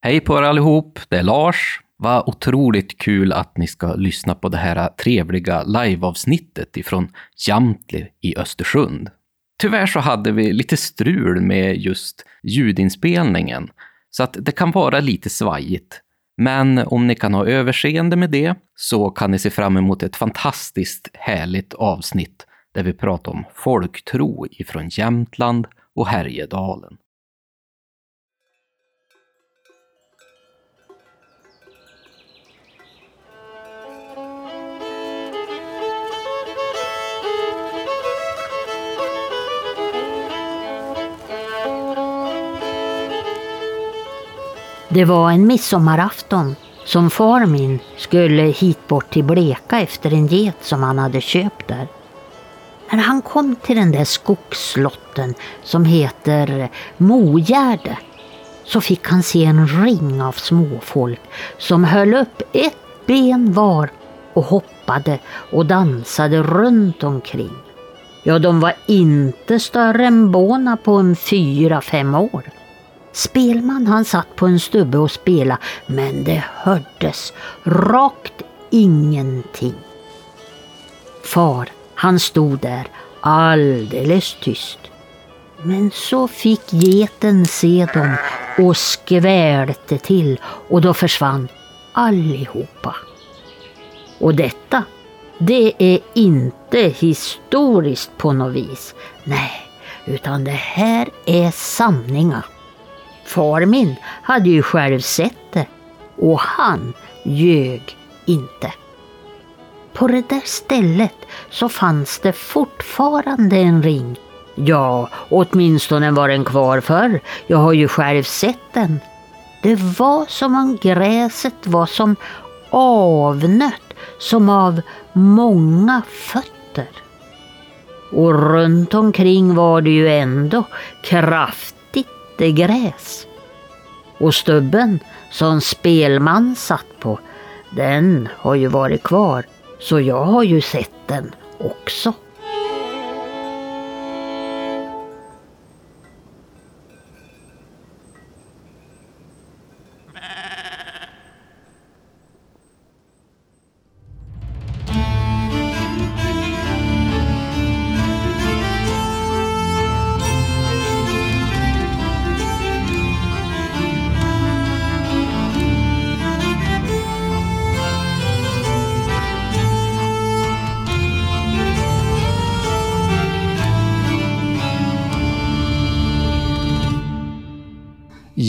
Hej på er allihop, det är Lars. Vad otroligt kul att ni ska lyssna på det här trevliga liveavsnittet ifrån Jamtli i Östersund. Tyvärr så hade vi lite strul med just ljudinspelningen, så att det kan vara lite svajigt. Men om ni kan ha överseende med det så kan ni se fram emot ett fantastiskt härligt avsnitt där vi pratar om folktro ifrån Jämtland och Härjedalen. Det var en midsommarafton som far min skulle hit bort till Bleka efter en get som han hade köpt där. När han kom till den där skogsslotten som heter Mogärde så fick han se en ring av småfolk som höll upp ett ben var och hoppade och dansade runt omkring. Ja, de var inte större än båna på en fyra, fem år. Spelman han satt på en stubbe och spela men det hördes rakt ingenting. Far, han stod där alldeles tyst. Men så fick geten se dem och skvälte till och då försvann allihopa. Och detta, det är inte historiskt på något vis. Nej, utan det här är sanningar. Far min hade ju själv sett det och han ljög inte. På det där stället så fanns det fortfarande en ring. Ja, åtminstone var den kvar förr. Jag har ju själv sett den. Det var som om gräset var som avnött, som av många fötter. Och runt omkring var det ju ändå kraft gräs. Och stubben som spelman satt på, den har ju varit kvar, så jag har ju sett den också.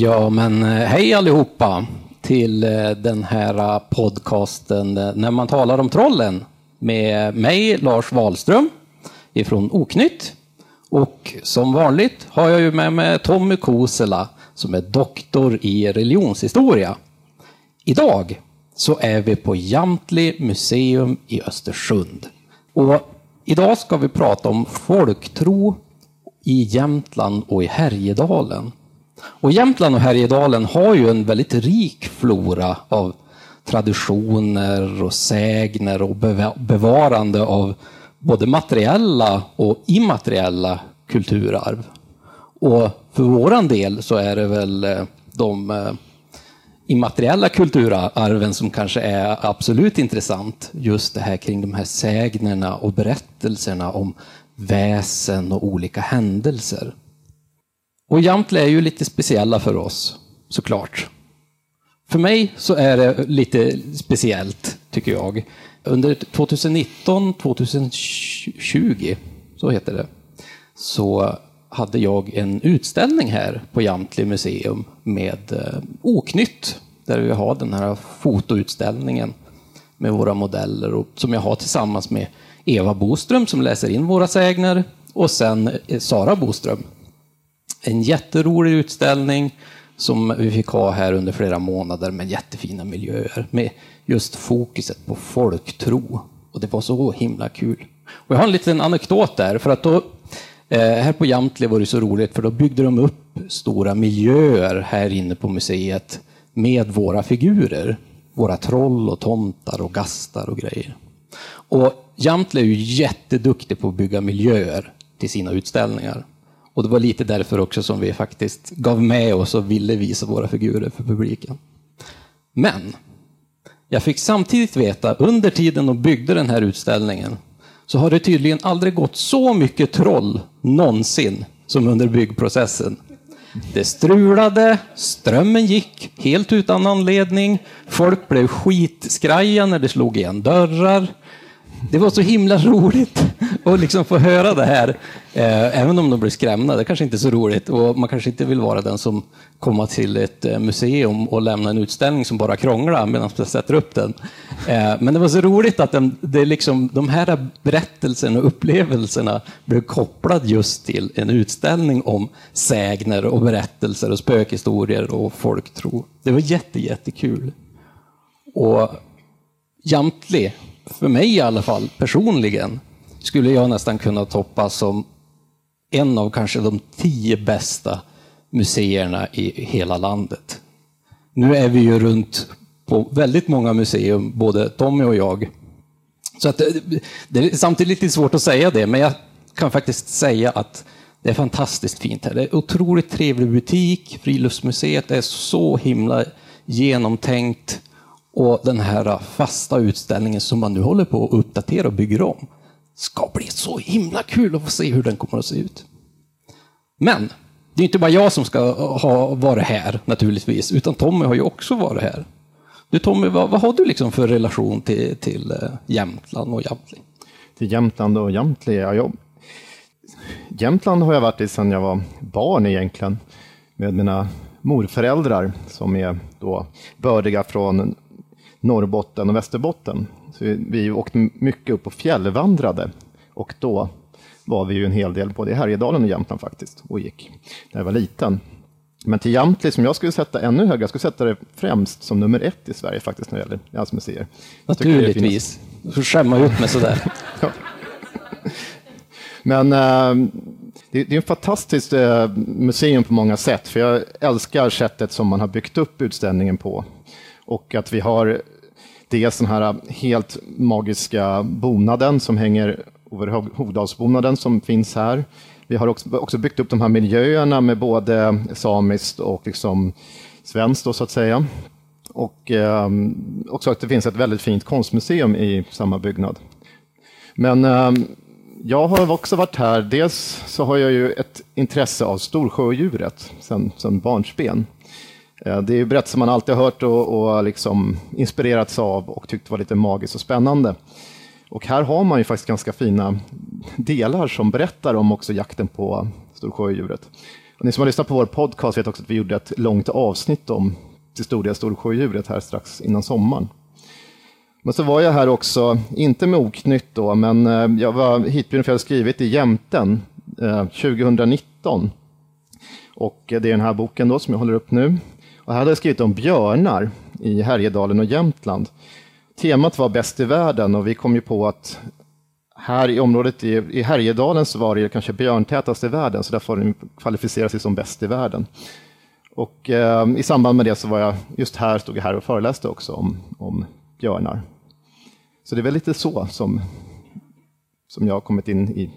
Ja, men eh, hej allihopa till eh, den här eh, podcasten När man talar om trollen med mig, Lars Wahlström ifrån Oknytt. Och som vanligt har jag ju med mig Tommy Kosela som är doktor i religionshistoria. Idag så är vi på Jamtli museum i Östersund. Och idag ska vi prata om folktro i Jämtland och i Härjedalen. Och Jämtland och Härjedalen har ju en väldigt rik flora av traditioner och sägner och bevarande av både materiella och immateriella kulturarv. Och för våran del så är det väl eh, de eh, immateriella kulturarven som kanske är absolut intressant. Just det här kring de här sägnerna och berättelserna om väsen och olika händelser. Och Jamtli är ju lite speciella för oss, såklart. För mig så är det lite speciellt, tycker jag. Under 2019, 2020, så heter det, så hade jag en utställning här på Jamtli museum med eh, Oknytt, där vi har den här fotoutställningen med våra modeller och som jag har tillsammans med Eva Boström som läser in våra sägner och sen eh, Sara Boström en jätterolig utställning som vi fick ha här under flera månader med jättefina miljöer med just fokuset på folktro. Och det var så himla kul. Och jag har en liten anekdot där, för att då, eh, här på Jamtli var det så roligt, för då byggde de upp stora miljöer här inne på museet med våra figurer. Våra troll och tomtar och gastar och grejer. Och Jamtli är ju jätteduktig på att bygga miljöer till sina utställningar. Och det var lite därför också som vi faktiskt gav med oss och ville visa våra figurer för publiken. Men jag fick samtidigt veta under tiden de byggde den här utställningen så har det tydligen aldrig gått så mycket troll någonsin som under byggprocessen. Det strulade, strömmen gick helt utan anledning, folk blev skitskraja när det slog igen dörrar. Det var så himla roligt att liksom få höra det här, eh, även om de blir skrämda. Det kanske inte är så roligt och man kanske inte vill vara den som kommer till ett eh, museum och lämnar en utställning som bara krånglar medan man sätter upp den. Eh, men det var så roligt att den, det liksom, de här berättelserna och upplevelserna blev kopplade just till en utställning om sägner och berättelser och spökhistorier och folktro. Det var jätte, jättekul. Och Jamtli för mig i alla fall, personligen, skulle jag nästan kunna toppa som en av kanske de tio bästa museerna i hela landet. Nu är vi ju runt på väldigt många museum, både Tommy och jag. Så att det, det är samtidigt lite svårt att säga det, men jag kan faktiskt säga att det är fantastiskt fint här. Det är otroligt trevlig butik. Friluftsmuseet är så himla genomtänkt. Och den här fasta utställningen som man nu håller på att uppdatera och bygger om ska bli så himla kul att få se hur den kommer att se ut. Men det är inte bara jag som ska ha varit här naturligtvis, utan Tommy har ju också varit här. Du Tommy, vad, vad har du liksom för relation till, till eh, Jämtland och Jamtli? Till Jämtland och Jamtli? Ja, jag... Jämtland har jag varit i sedan jag var barn egentligen, med mina morföräldrar som är då bördiga från Norrbotten och Västerbotten. Så vi, vi åkte mycket upp och fjällvandrade och då var vi ju en hel del både i Härjedalen och Jämtland faktiskt och gick när jag var liten. Men till Jamtli som jag skulle sätta ännu högre, jag skulle sätta det främst som nummer ett i Sverige faktiskt när det gäller länsmuseer. Naturligtvis. Du får skämma ut mig sådär. ja. Men äh, det, det, är ett fantastiskt äh, museum på många sätt, för jag älskar sättet som man har byggt upp utställningen på. Och att vi har dels den här äh, helt magiska bonaden som hänger över Hovdalsbonaden som finns här. Vi har också, byggt upp de här miljöerna med både samiskt och liksom svenskt då, så att säga. Och eh, också att det finns ett väldigt fint konstmuseum i samma byggnad. Men eh, jag har också varit här, dels så har jag ju ett intresse av storsjödjuret sedan, sedan barnsben. Eh, det är ju berättelser man alltid har hört och, och liksom inspirerats av och tyckt var lite magiskt och spännande. Och här har man ju faktiskt ganska fina delar som berättar om också jakten på storsjödjuret. Och ni som har lyssnat på vår podcast vet också att vi gjorde ett långt avsnitt om till stor del storsjödjuret här strax innan sommaren. Men så var jag här också, inte med Oknytt då, men eh, jag var hitbjuden för jag hade skrivit i Jämten eh, 2019. Och det är den här boken då som jag håller upp nu. Och här hade jag skrivit om björnar i Härjedalen och Jämtland. Temat var bäst i världen och vi kom ju på att här i området i, i Härjedalen så var det kanske björntätast i världen, så därför har den kvalificerat sig som bäst i världen. Och eh, i samband med det så var jag just här, stod jag här och föreläste också om, om björnar. Så det är väl lite så som, som jag har kommit in i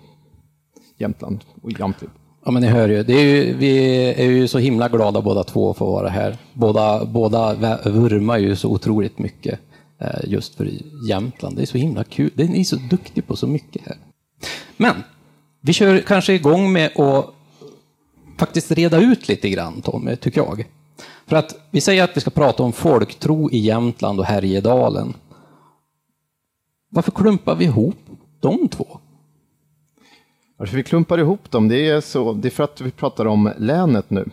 Jämtland och Jamtli. Ja, men ni hör ju, det är ju, vi är ju så himla glada båda två för att vara här. Båda, båda vurmar ju så otroligt mycket eh, just för Jämtland. Det är så himla kul. Ni är så duktiga på så mycket här. Men vi kör kanske igång med att faktiskt reda ut lite grann, Tommy, tycker jag. För att vi säger att vi ska prata om folktro i Jämtland och Härjedalen. Varför klumpar vi ihop de två? Varför vi klumpar ihop dem, det är, så, det är för att vi pratar om länet nu.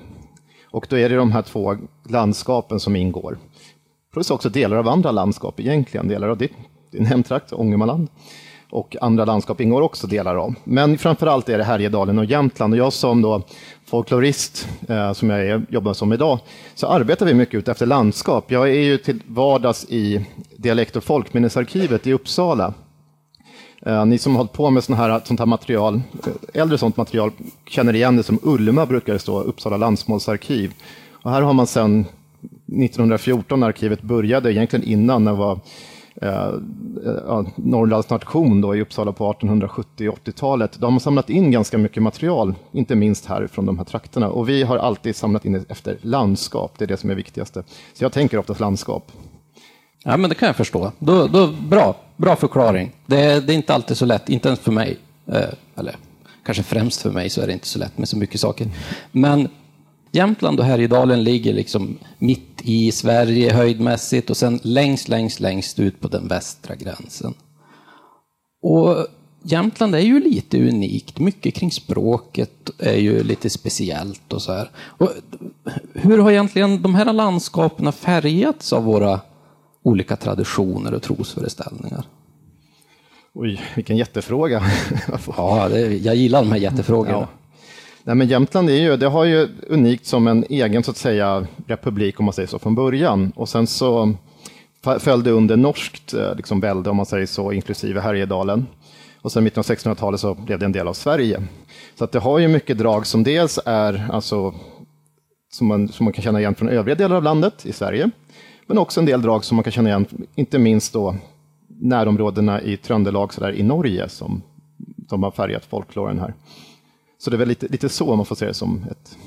Och då är det de här två landskapen som ingår. Plus också delar av andra landskap egentligen, delar av din, din hemtrakt, Ångermanland. Och andra landskap ingår också delar av. Men framförallt är det Härjedalen och Jämtland. Och jag som då folklorist, eh, som jag är, jobbar som idag, så arbetar vi mycket efter landskap. Jag är ju till vardags i Dialekt och folkminnesarkivet i Uppsala Eh, ni som har hållit på med sån här, sånt här material, eh, äldre sånt material, känner igen det som Ulma brukar det stå, Uppsala landsmålsarkiv. Och här har man sedan 1914 när arkivet började, egentligen innan, när det var eh, eh, ja, Norrlands nation då, i Uppsala på 1870 och 80-talet. då har man samlat in ganska mycket material, inte minst här från de här trakterna. Och vi har alltid samlat in efter landskap, det är det som är viktigaste. Så jag tänker oftast landskap. Ja, men det kan jag förstå. Då, då, bra, bra förklaring. Det, det är inte alltid så lätt, inte ens för mig. Eh, eller kanske främst för mig så är det inte så lätt med så mycket saker. Men Jämtland och Härjedalen ligger liksom mitt i Sverige höjdmässigt och sen längst, längst, längst ut på den västra gränsen. Och Jämtland är ju lite unikt. Mycket kring språket är ju lite speciellt och så här. Och hur har egentligen de här landskapen färgats av våra olika traditioner och trosföreställningar? Oj, vilken jättefråga. ja, det, jag gillar de här jättefrågorna. Ja. Nej, men Jämtland är ju, det har ju unikt som en egen så att säga, republik om man säger så från början. Och sen så föll det under norskt eh, liksom, välde om man säger så, inklusive Härjedalen. Och sen mitten av 1600-talet så blev det en del av Sverige. Så att det har ju mycket drag som dels är alltså, som, man, som man kan känna igen från övriga delar av landet i Sverige. Men också en del drag som man kan känna igen, inte minst då närområdena i Tröndelag så där, i Norge som, som har färgat folkloren här. Så det är väl lite, lite så man får se det som ett,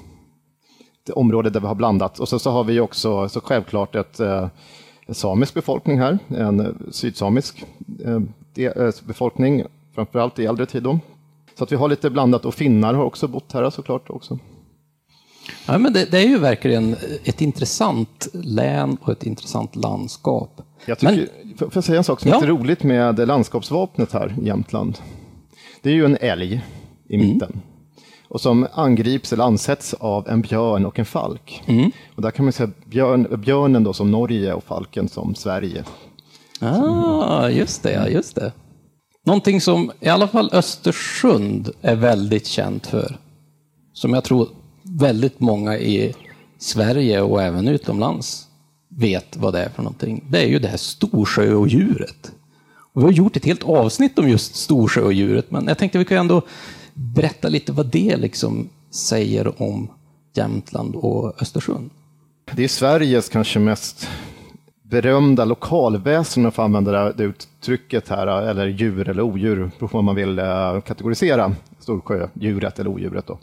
ett område där vi har blandat. Och så, så har vi också så självklart ett, eh, en samisk befolkning här, en eh, sydsamisk eh, e, eh, befolkning, framförallt i äldre tid. Då. Så att vi har lite blandat och finnar har också bott här såklart också. Ja, men det, det, är ju verkligen ett intressant län och ett intressant landskap. Jag tycker, men, får jag säga en sak som ja. är roligt med landskapsvapnet här i Jämtland? Det är ju en älg i mm. mitten. Mm och som angrips eller ansätts av en björn och en falk. Mm. Och där kan man säga björn, björnen då som Norge och falken som Sverige. Ah, just det, just det. Någonting som i alla fall Östersund är väldigt känt för, som jag tror väldigt många i Sverige och även utomlands vet vad det är för någonting. Det är ju det här storsjöodjuret. Och vi har gjort ett helt avsnitt om just storsjöodjuret, men jag tänkte vi kan ändå berätta lite vad det liksom säger om Jämtland och Östersund. Det är Sveriges kanske mest berömda lokalväsen, om jag får använda det uttrycket här, eller djur eller odjur, beroende på vad man vill eh, kategorisera storsjödjuret eller odjuret. Då.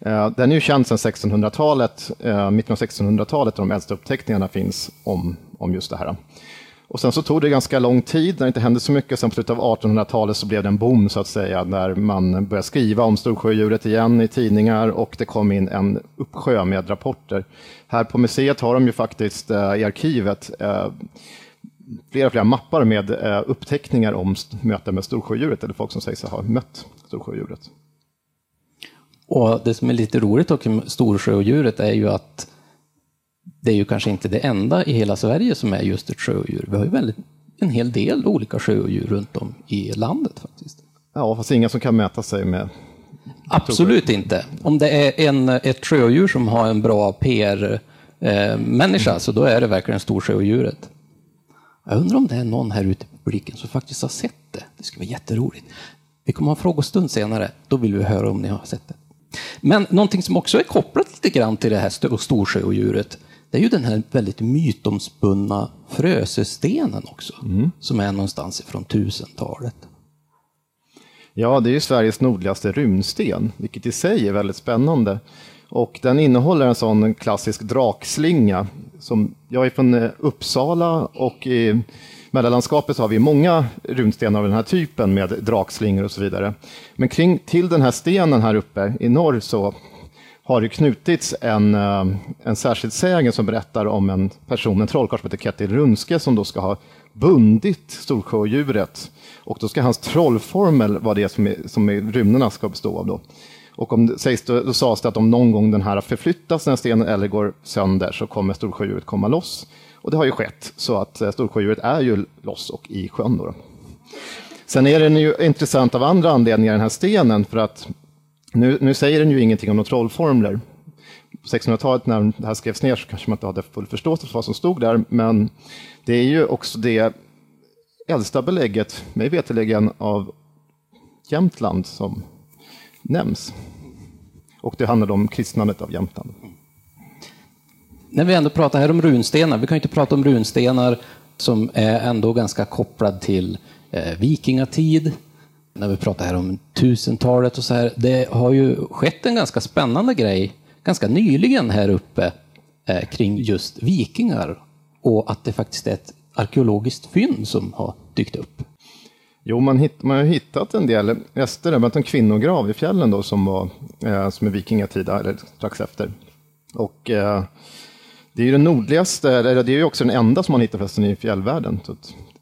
Eh, Den är ju känd sedan 1600-talet, eh, mitten av 1600-talet, de äldsta uppteckningarna finns om, om just det här. Och sen så tog det ganska lång tid när det inte hände så mycket. Sen på slutet av 1800-talet så blev det en boom så att säga, när man började skriva om storsjödjuret igen i tidningar och det kom in en uppsjö med rapporter. Här på museet har de ju faktiskt eh, i arkivet eh, flera, flera mappar med eh, uppteckningar om möten med storsjödjuret eller folk som säger sig ha mött storsjödjuret. Och det som är lite roligt med storsjödjuret är ju att det är ju kanske inte det enda i hela Sverige som är just ett sjödjur. Vi har ju väldigt, en hel del olika sjödjur runt om i landet faktiskt. Ja, fast inga som kan mäta sig med Absolut inte. Om det är en, ett sjödjur som har en bra PR-människa, eh, så då är det verkligen storsjöodjuret. Jag undrar om det är någon här ute i publiken som faktiskt har sett det. Det skulle vara jätteroligt. Vi kommer ha en frågestund senare. Då vill vi höra om ni har sett det. Men någonting som också är kopplat lite grann till det här storsjöodjuret, det är ju den här väldigt mytomspunna Frösöstenen också, mm. som är någonstans ifrån 1000-talet. Ja, det är ju Sveriges nordligaste runsten, vilket i sig är väldigt spännande. Och den innehåller en sån klassisk drakslinga. Som, jag är från eh, Uppsala och i mellanlandskapet har vi många runstenar av den här typen med drakslingor och så vidare. Men kring, till den här stenen här uppe i norr så har det knutits en, eh, en särskild sägen som berättar om en person, en trollkarl som heter Ketil Runske, som då ska ha bundit Storsjöodjuret. Och då ska hans trollformel vara det som, är, som är, rymderna ska bestå av. Då. Och om det sägs, då, då sades det att om någon gång den här förflyttas, den här stenen, eller går sönder, så kommer Storsjöodjuret komma loss. Och det har ju skett, så att eh, Storsjöodjuret är ju loss och i sjön. Då. Sen är den ju intressant av andra anledningar, den här stenen, för att nu, nu säger den ju ingenting om några trollformler. På 1600-talet när det här skrevs ner så kanske man inte hade full förståelse för vad som stod där, men det är ju också det äldsta belägget, mig veterligen, av Jämtland som nämns. Och det handlar om kristnandet av Jämtland. När vi ändå pratar här om runstenar, vi kan ju inte prata om runstenar som är ändå ganska kopplad till eh, vikingatid. När vi pratar här om tusentalet och så här. Det har ju skett en ganska spännande grej ganska nyligen här uppe eh, kring just vikingar och att det faktiskt är ett arkeologiskt fynd som har dykt upp. Jo, man, hitt, man har hittat en del rester, bland annat en kvinnograv i fjällen då, som, var, eh, som är vikingatida, eller strax efter. Och eh, det är ju den nordligaste, eller det är ju också den enda som man hittar förresten i fjällvärlden. Så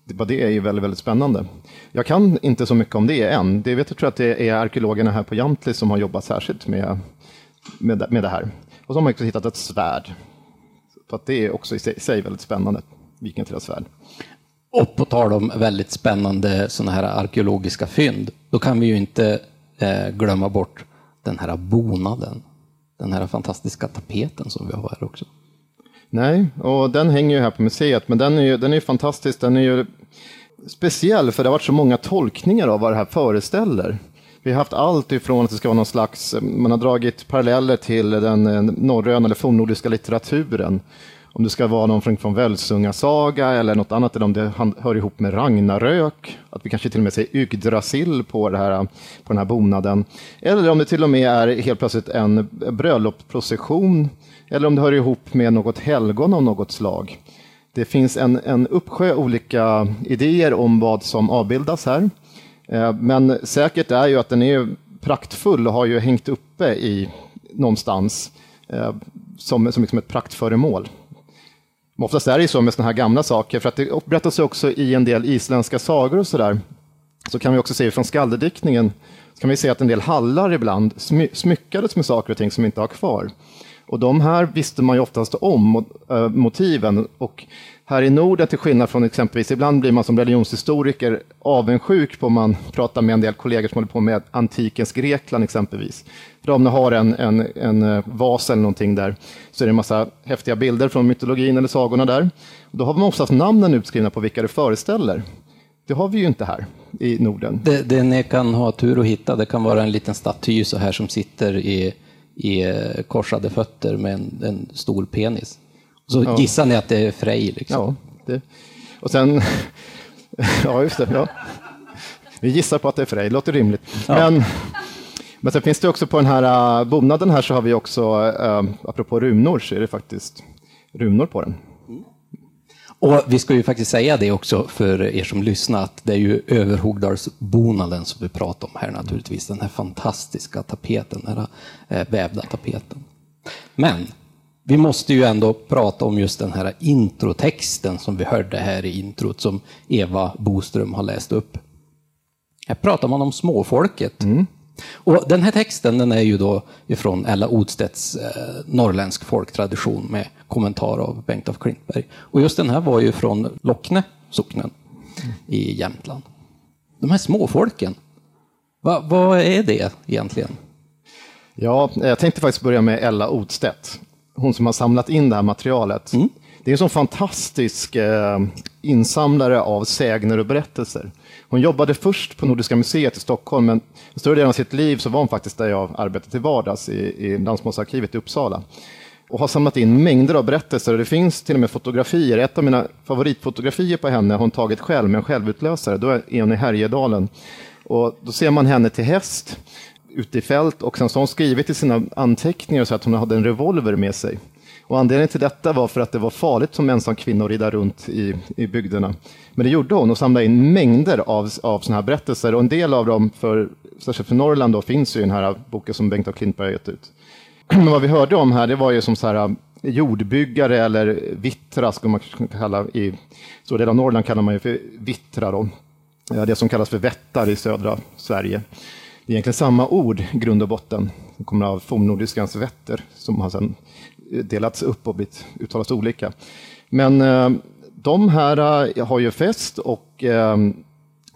det, det är ju väldigt, väldigt spännande. Jag kan inte så mycket om det än. Det vet jag tror att det är arkeologerna här på Jamtli som har jobbat särskilt med, med, med det här. Och så har man också hittat ett svärd. För att det är också i sig, i sig väldigt spännande, vikingatida svärd. Och på tal om väldigt spännande sådana här arkeologiska fynd, då kan vi ju inte eh, glömma bort den här bonaden. Den här fantastiska tapeten som vi har här också. Nej, och den hänger ju här på museet, men den är ju, den är ju fantastisk. Den är ju speciell, för det har varit så många tolkningar av vad det här föreställer. Vi har haft allt ifrån att det ska vara någon slags, eh, man har dragit paralleller till den eh, norröna eller fornnordiska litteraturen. Om det ska vara någon från, från Völsunga eller något annat, eller om det hör ihop med Ragnarök, att vi kanske till och med säger Yggdrasil på, det här, på den här bonaden. Eller om det till och med är helt plötsligt en bröllopsprocession, eller om det hör ihop med något helgon av något slag. Det finns en, en uppsjö olika idéer om vad som avbildas här. Eh, men säkert är ju att den är praktfull och har ju hängt uppe i någonstans eh, som, som liksom ett praktföremål. Oftast är det ju så med sådana här gamla saker, för att det berättas också i en del isländska sagor och sådär. Så kan vi också se från skaldediktningen, så kan vi se att en del hallar ibland smy smyckades med saker och ting som inte har kvar. Och de här visste man ju oftast om, eh, motiven. Och här i Norden, till skillnad från exempelvis, ibland blir man som religionshistoriker avundsjuk på om man pratar med en del kollegor som håller på med antikens Grekland exempelvis. För om ni har en, en, en eh, vas eller någonting där, så är det en massa häftiga bilder från mytologin eller sagorna där. Då har man oftast namnen utskrivna på vilka det föreställer. Det har vi ju inte här i Norden. Det, det ni kan ha tur att hitta, det kan vara en liten staty så här som sitter i, i eh, korsade fötter med en, en stor penis. Så ja. gissar ni att det är Frej? Liksom. Ja, det. och sen... ja, just det. Ja. Vi gissar på att det är Frej, låter rimligt. Ja. Men, men sen finns det också på den här uh, bonaden här så har vi också, uh, apropå runor, så är det faktiskt runor på den. Och vi ska ju faktiskt säga det också för er som lyssnar, att det är ju Överhogdalsbonaden som vi pratar om här naturligtvis. Den här fantastiska tapeten, den här eh, vävda tapeten. Men vi måste ju ändå prata om just den här introtexten som vi hörde här i introt som Eva Boström har läst upp. Här pratar man om småfolket. Mm. Och den här texten den är ju då ifrån Ella Odstedts eh, norrländsk folktradition med kommentar av Bengt af Klintberg. Och just den här var ju från Lockne socknen i Jämtland. De här småfolken, Va, vad är det egentligen? Ja, jag tänkte faktiskt börja med Ella Odstedt hon som har samlat in det här materialet. Mm. Det är en sån fantastisk eh, insamlare av sägner och berättelser. Hon jobbade först på Nordiska museet i Stockholm, men en större del av sitt liv så var hon faktiskt där jag arbetade till vardags, i, i Landsmålsarkivet i Uppsala. Och har samlat in mängder av berättelser det finns till och med fotografier. Ett av mina favoritfotografier på henne har hon tagit själv med en självutlösare. Då är hon i Härjedalen. Och då ser man henne till häst ute i fält och sen så har hon skrivit i sina anteckningar så att hon hade en revolver med sig. Och anledningen till detta var för att det var farligt som ensam kvinna att rida runt i, i bygderna. Men det gjorde hon och samlade in mängder av, av sådana här berättelser och en del av dem, för, särskilt för Norrland, då, finns ju i den här boken som Bengt af Klintberg har gett ut. Vad vi hörde om här, det var ju som så här um, jordbyggare eller vittra, skulle man kalla i stora delar av Norrland kallar man ju för vittra då. Det som kallas för vättar i södra Sverige. Det är egentligen samma ord i grund och botten. som kommer av fornnordiskans vätter som har sedan eh, delats upp och blivit uttalats olika. Men eh, de här eh, har ju fest och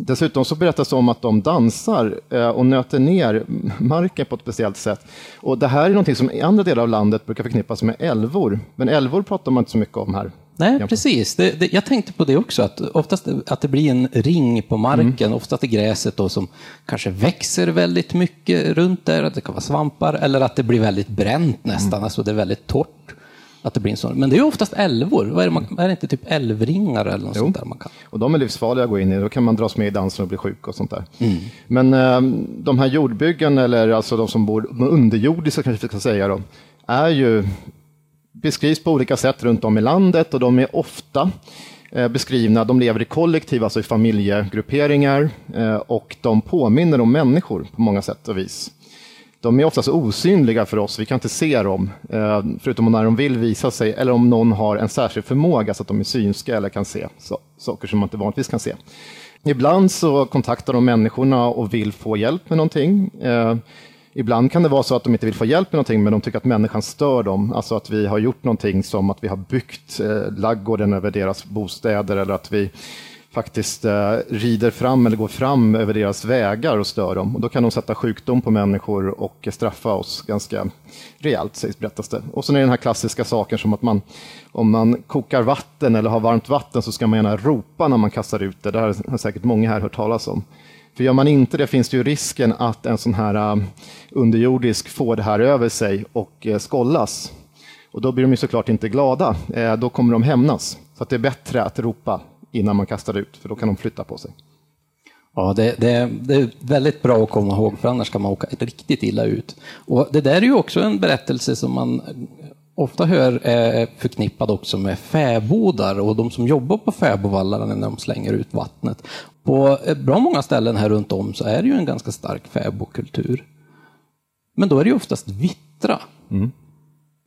Dessutom så berättas det om att de dansar och nöter ner marken på ett speciellt sätt. Och det här är något som i andra delar av landet brukar förknippas med älvor. Men älvor pratar man inte så mycket om här. Nej, precis. Det, det, jag tänkte på det också, att oftast att det blir en ring på marken, mm. oftast är gräset då som kanske växer väldigt mycket runt där, att det kan vara svampar, eller att det blir väldigt bränt nästan, mm. alltså det är väldigt torrt. Att det blir en sån. Men det är oftast älvor. Vad är, det man, är det inte typ älvringar eller något Jo. sånt där man kan? Och de är livsfarliga att gå in i, då kan man dras med i dansen och bli sjuk och sånt där. Men eh, de här jordbyggen, eller alltså de som bor underjordiska kanske vi ska säga då, är ju, beskrivs på olika sätt runt om i landet och de är ofta eh, beskrivna, de lever i kollektiv, alltså i familjegrupperingar eh, och de påminner om människor på många sätt och vis. De är oftast osynliga för oss, vi kan inte se dem, eh, förutom när de vill visa sig, eller om någon har en särskild förmåga så att de är synska eller kan se så, saker som man inte vanligtvis kan se. Ibland så kontaktar de människorna och vill få hjälp med någonting. Eh, ibland kan det vara så att de inte vill få hjälp med någonting, men de tycker att människan stör dem. Alltså att vi har gjort någonting som att vi har byggt eh, laggården över deras bostäder eller att vi faktiskt eh, rider fram eller går fram över deras vägar och stör dem. Och då kan de sätta sjukdom på människor och straffa oss ganska rejält, sägs berättas det. Och sen är det den här klassiska saken som att man, om man kokar vatten eller har varmt vatten så ska man gärna ropa när man kastar ut det. Det här har säkert många här hört talas om. För gör man inte det finns det ju risken att en sån här eh, underjordisk får det här över sig och uh, skollas. Och då blir de ju såklart inte glada. Eh, då kommer de hämnas. Så att det är bättre att ropa innan man kastar ut, för då kan de flytta på sig. Ja, det, det, det är väldigt bra att komma ihåg, för annars kan man åka riktigt illa ut. Och det där är ju också en berättelse som man ofta hör är förknippad också med fäbodar och de som jobbar på fäbodvallarna när de slänger ut vattnet. På bra många ställen här runt om så är det ju en ganska stark fäbodkultur. Men då är det ju oftast vittra.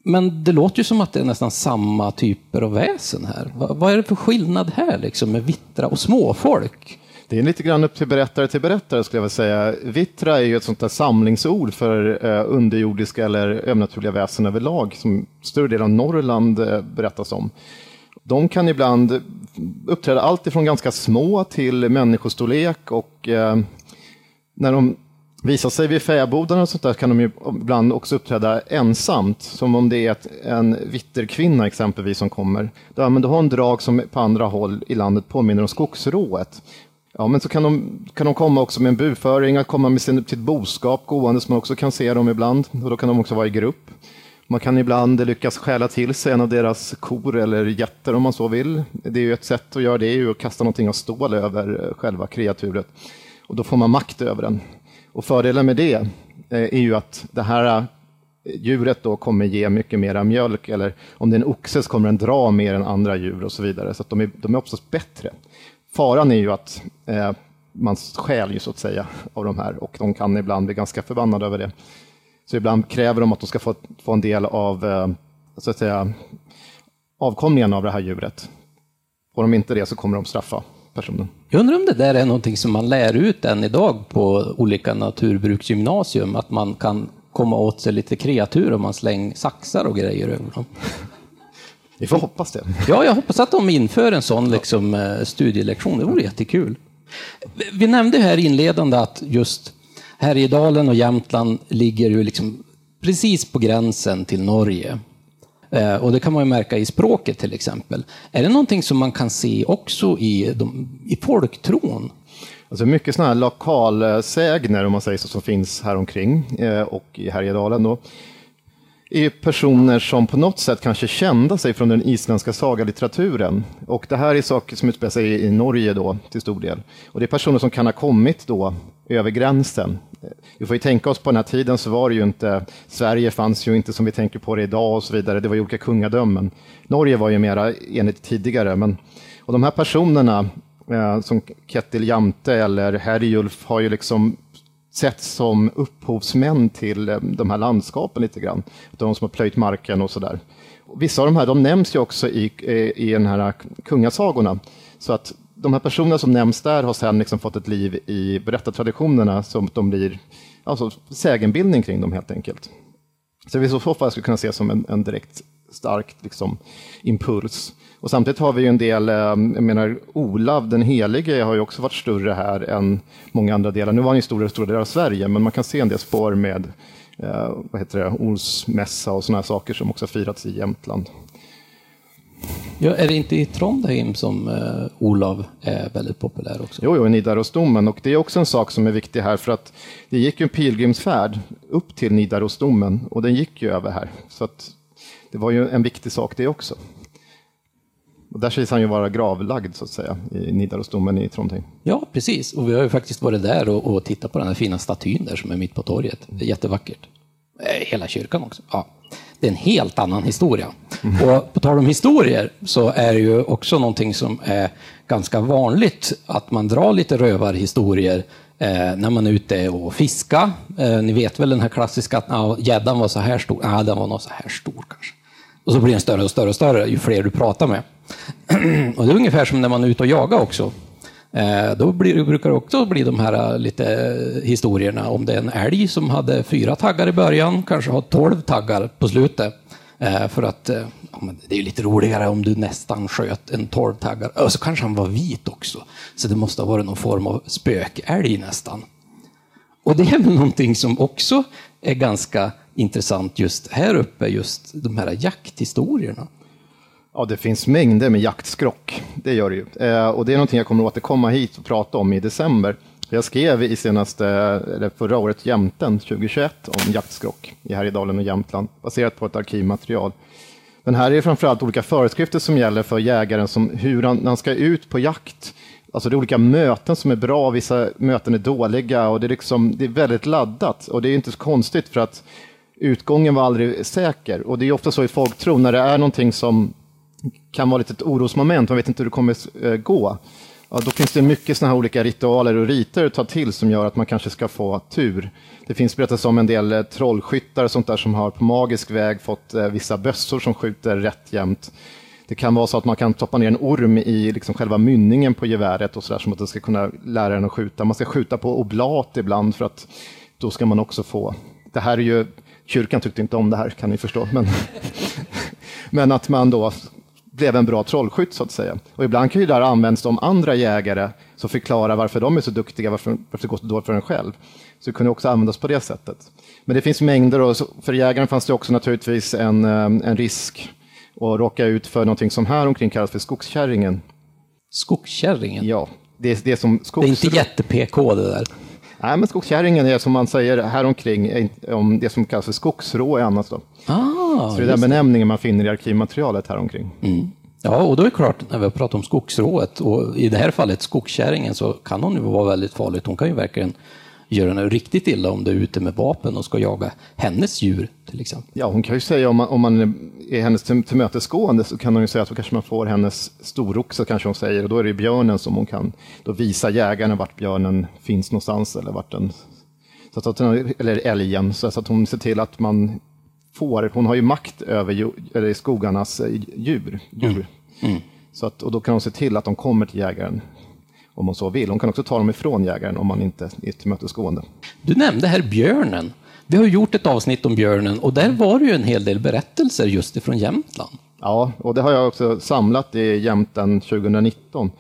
Men det låter ju som att det är nästan samma typer av väsen här. Vad, vad är det för skillnad här liksom med vittra och småfolk? Det är lite grann upp till berättare till berättare skulle jag vilja säga. Vittra är ju ett sånt där samlingsord för eh, underjordiska eller övernaturliga väsen överlag som större delen av Norrland eh, berättas om. De kan ibland uppträda allt ifrån ganska små till människostorlek och eh, när de visar sig vid fäbodarna och sånt där kan de ju ibland också uppträda ensamt, som om det är ett, en vitterkvinna exempelvis som kommer. Då, men då har en drag som på andra håll i landet påminner om skogsrået. Ja, men så kan de, kan de komma också med en buföring, att komma med sin, sitt boskap gående, som man också kan se dem ibland. Och då kan de också vara i grupp. Man kan ibland lyckas stjäla till sig en av deras kor eller getter om man så vill. Det är ju ett sätt att göra det, är ju att kasta någonting av stål över eh, själva kreaturet. Och då får man makt över den. Och fördelen med det eh, är ju att det här eh, djuret då kommer ge mycket mera mjölk, eller om det är en oxe så kommer den dra mer än andra djur och så vidare. Så att de är, de är oftast bättre. Faran är ju att eh, man stjäl ju så att säga av de här och de kan ibland bli ganska förbannade över det. Så ibland kräver de att de ska få, få en del av eh, så att säga, avkomlingen av det här djuret. Får de inte det så kommer de straffa personen. Jag undrar om det där är någonting som man lär ut än idag på olika naturbruksgymnasium, att man kan komma åt sig lite kreatur om man slänger saxar och grejer över dem. Vi får hoppas det. Ja, jag hoppas att de inför en sån liksom, eh, studielektion. Det vore jättekul. Vi nämnde här inledande att just Härjedalen och Jämtland ligger ju liksom precis på gränsen till Norge. Eh, och det kan man ju märka i språket till exempel. Är det någonting som man kan se också i, de, i folktron? Alltså mycket sådana här lokalsägner, om man säger så, som finns här omkring eh, och i Härjedalen. Då, är personer som på något sätt kanske kända sig från den isländska sagalitteraturen. Och det här är saker som utspelar sig i Norge då, till stor del. Och det är personer som kan ha kommit då över gränsen. Vi får ju tänka oss på den här tiden så var det ju inte, Sverige fanns ju inte som vi tänker på det idag och så vidare, det var ju olika kungadömen. Norge var ju mera enligt tidigare, men och de här personerna eh, som Kettil Jamte eller Herjulf har ju liksom sett som upphovsmän till eh, de här landskapen lite grann. De som har plöjt marken och sådär. Vissa av de här de nämns ju också i, eh, i, den här kungasagorna. Så att de här personerna som nämns där har sedan liksom fått ett liv i berättartraditionerna som de blir alltså, sägenbildning kring dem helt enkelt. Så vi i så fall skulle kunna se som en, en direkt stark liksom, impuls. Och samtidigt har vi ju en del, eh, jag menar Olav den helige har ju också varit större här än många andra delar. Nu var han ju stor i stora delar av Sverige, men man kan se en del spår med eh, vad heter det, Olsmässa och sådana här saker som också firats i Jämtland. Ja, är det inte i Trondheim som eh, Olav är väldigt populär också? Jo, jo, Nidarosdomen. Och det är också en sak som är viktig här, för att det gick ju en pilgrimsfärd upp till Nidarosdomen och den gick ju över här. Så att det var ju en viktig sak det också. Och där sägs han ju vara gravlagd så att säga i Nidarosdomen i Trondheim. Ja, precis. Och vi har ju faktiskt varit där och, och tittat på den här fina statyn där som är mitt på torget. Det är jättevackert. Eh, hela kyrkan också. Ja. Det är en helt annan historia. Och på tal om historier så är det ju också någonting som är ganska vanligt att man drar lite rövarhistorier eh, när man är ute och fiskar. Eh, ni vet väl den här klassiska att gäddan var så här stor. Nej, den var nog så här stor kanske. Och så blir den större och större och större ju fler du pratar med. och det är ungefär som när man är ute och jagar också. Eh, då blir, brukar det också bli de här eh, lite eh, historierna om det är en älg som hade fyra taggar i början, kanske har tolv taggar på slutet. För att det är lite roligare om du nästan sköt en tolv taggar. Och så kanske han var vit också. Så det måste ha varit någon form av spökälg nästan. Och det är väl någonting som också är ganska intressant just här uppe, just de här jakthistorierna. Ja, det finns mängder med jaktskrock. Det gör det ju. Eh, och det är någonting jag kommer att återkomma hit och prata om i december. Jag skrev i senaste, eller förra året, Jämten 2021 om jaktskrock i Härjedalen och Jämtland, baserat på ett arkivmaterial. Men här är det framförallt olika föreskrifter som gäller för jägaren, som hur han, när han ska ut på jakt. Alltså det är olika möten som är bra, vissa möten är dåliga och det är, liksom, det är väldigt laddat. Och det är inte så konstigt för att utgången var aldrig säker. Och det är ofta så i folktro, när det är någonting som kan vara lite ett orosmoment, man vet inte hur det kommer eh, gå. Ja, då finns det mycket sådana här olika ritualer och riter att ta till som gör att man kanske ska få tur. Det finns berättelser om en del eh, trollskyttar och sånt där som har på magisk väg fått eh, vissa bössor som skjuter rätt jämt. Det kan vara så att man kan stoppa ner en orm i liksom själva mynningen på geväret och så där, som att det ska kunna lära en att skjuta. Man ska skjuta på oblat ibland för att då ska man också få. Det här är ju, kyrkan tyckte inte om det här kan ni förstå, men, men att man då blev en bra trollskytt så att säga. Och ibland kan ju det här användas om andra jägare som förklarar varför de är så duktiga, varför, varför det går så dåligt för en själv. Så det kunde också användas på det sättet. Men det finns mängder och för jägaren fanns det också naturligtvis en, eh, en risk att råka ut för någonting som här omkring kallas för skogskärringen. Skogskärringen? Ja, det är det som skogs... Det är inte jätte-PK det där. Nej, men skogskärringen är som man säger häromkring, om det som kallas för skogsrå är annars då. Ah, så det är den benämningen man finner i arkivmaterialet häromkring. Mm. Ja, och då är det klart, när vi pratar om skogsrået, och i det här fallet skogskärringen, så kan hon ju vara väldigt farligt. Hon kan ju verkligen göra henne riktigt illa om du är ute med vapen och ska jaga hennes djur till exempel. Ja, hon kan ju säga om man, om man är hennes tillmötesgående så kan hon ju säga att då kanske man får hennes storoxe kanske hon säger och då är det björnen som hon kan då visa jägarna vart björnen finns någonstans eller vart den, så att, eller älgen, så att hon ser till att man får, hon har ju makt över eller skogarnas eh, djur. djur. Mm. Mm. Så att, och då kan hon se till att de kommer till jägaren om hon så vill. Hon kan också ta dem ifrån jägaren om man inte är tillmötesgående. Du nämnde här björnen. Vi har gjort ett avsnitt om björnen och där var det ju en hel del berättelser just ifrån Jämtland. Ja, och det har jag också samlat i Jämten 2019,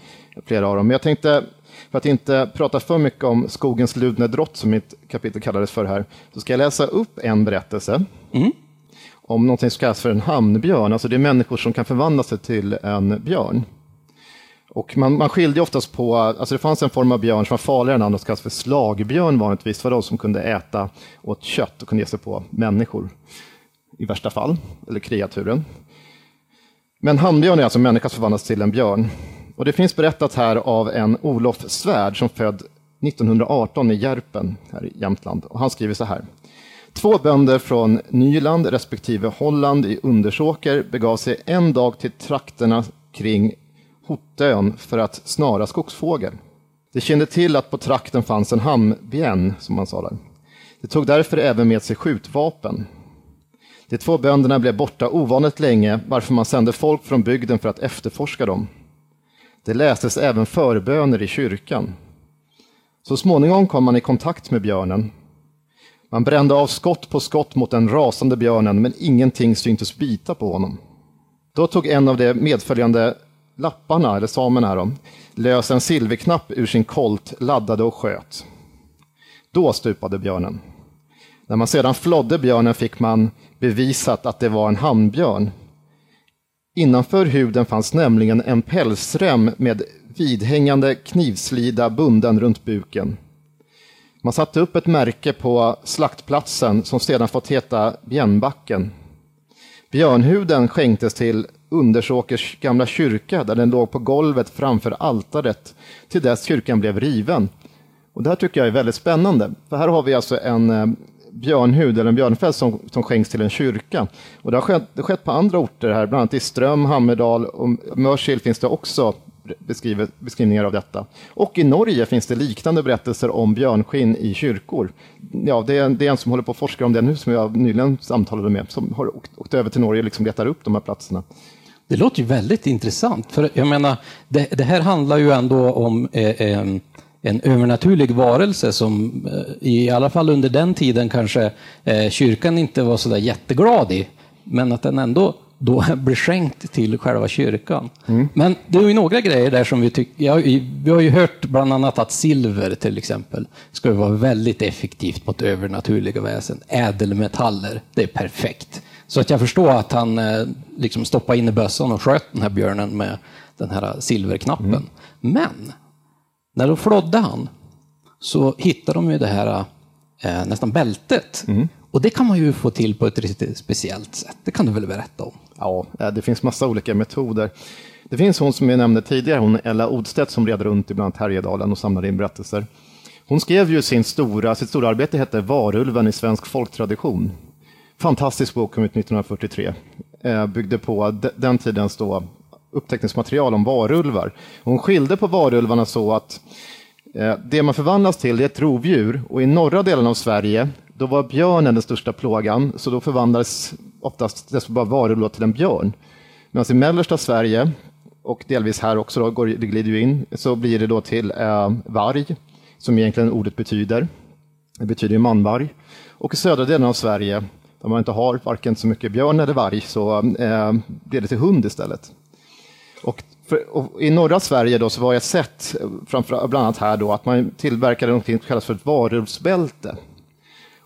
flera av dem. Men jag tänkte, för att inte prata för mycket om skogens ludne drott, som mitt kapitel kallades för här, så ska jag läsa upp en berättelse. Mm om något som kallas för en hamnbjörn. Alltså det är människor som kan förvandla sig till en björn. Och man, man skilde oftast på, alltså det fanns en form av björn som var farligare än andra, som kallas för slagbjörn vanligtvis, var de som kunde äta åt kött och kunde ge sig på människor i värsta fall, eller kreaturen. Men handbjörn är alltså en människa som förvandlas till en björn. Och det finns berättat här av en Olof Svärd som född 1918 i Järpen här i Jämtland. Och han skriver så här. Två bönder från Nyland respektive Holland i Undersåker begav sig en dag till trakterna kring Hotön för att snara skogsfågel. De kände till att på trakten fanns en hamnbjänn, som man sa där. De tog därför även med sig skjutvapen. De två bönderna blev borta ovanligt länge, varför man sände folk från bygden för att efterforska dem. Det lästes även förböner i kyrkan. Så småningom kom man i kontakt med björnen. Man brände av skott på skott mot den rasande björnen, men ingenting syntes bita på honom. Då tog en av de medföljande lapparna, eller samerna, då, lös en silverknapp ur sin kolt, laddade och sköt. Då stupade björnen. När man sedan flodde björnen fick man bevisat att det var en handbjörn. Innanför huden fanns nämligen en pälsrem med vidhängande knivslida bunden runt buken. Man satte upp ett märke på slaktplatsen som sedan fått heta Bjärnbacken. Björnhuden skänktes till Undersåkers gamla kyrka där den låg på golvet framför altaret till dess kyrkan blev riven. Och det här tycker jag är väldigt spännande, för här har vi alltså en eh, björnhud eller en björnfäll som, som skänks till en kyrka. Och det har skett, det har skett på andra orter här, bland annat i Ström, Hammerdal och Mörsil finns det också beskrivningar av detta. Och i Norge finns det liknande berättelser om björnskinn i kyrkor. Ja, det, är, det är en som håller på att forska om det nu, som jag nyligen samtalade med, som har åkt, åkt över till Norge och liksom letar upp de här platserna. Det låter ju väldigt intressant, för jag menar, det, det här handlar ju ändå om eh, en, en övernaturlig varelse som eh, i alla fall under den tiden kanske eh, kyrkan inte var så där jätteglad i, men att den ändå då blir skänkt till själva kyrkan. Mm. Men det är ju några grejer där som vi tycker, ja, vi har ju hört bland annat att silver till exempel ska vara väldigt effektivt mot övernaturliga väsen. Ädelmetaller, det är perfekt. Så att jag förstår att han eh, liksom stoppade in i bössan och sköt den här björnen med den här silverknappen. Mm. Men när de flådde han så hittade de ju det här eh, nästan bältet. Mm. Och det kan man ju få till på ett riktigt speciellt sätt. Det kan du väl berätta om? Ja, eh, det finns massa olika metoder. Det finns hon som jag nämnde tidigare, hon Ella Odstedt som red runt i bland annat Härjedalen och samlade in berättelser. Hon skrev ju sin stora, sitt stora arbete hette Varulven i svensk folktradition. Fantastisk bok, kom ut 1943. Eh, byggde på den tidens då upptäckningsmaterial om varulvar. Hon skilde på varulvarna så att eh, det man förvandlas till är ett rovdjur och i norra delen av Sverige då var björnen den största plågan, så då förvandlades oftast dess bara varulvar till en björn. Medan i mellersta Sverige, och delvis här också, då, går, det glider ju in, så blir det då till eh, varg, som egentligen ordet betyder. Det betyder ju manvarg. Och i södra delen av Sverige, där man inte har varken så mycket björn eller varg, så eh, det till hund istället. Och, för, och I norra Sverige då, så var jag sett, framför, bland annat här, då, att man tillverkade något som kallas för ett varulvsbälte.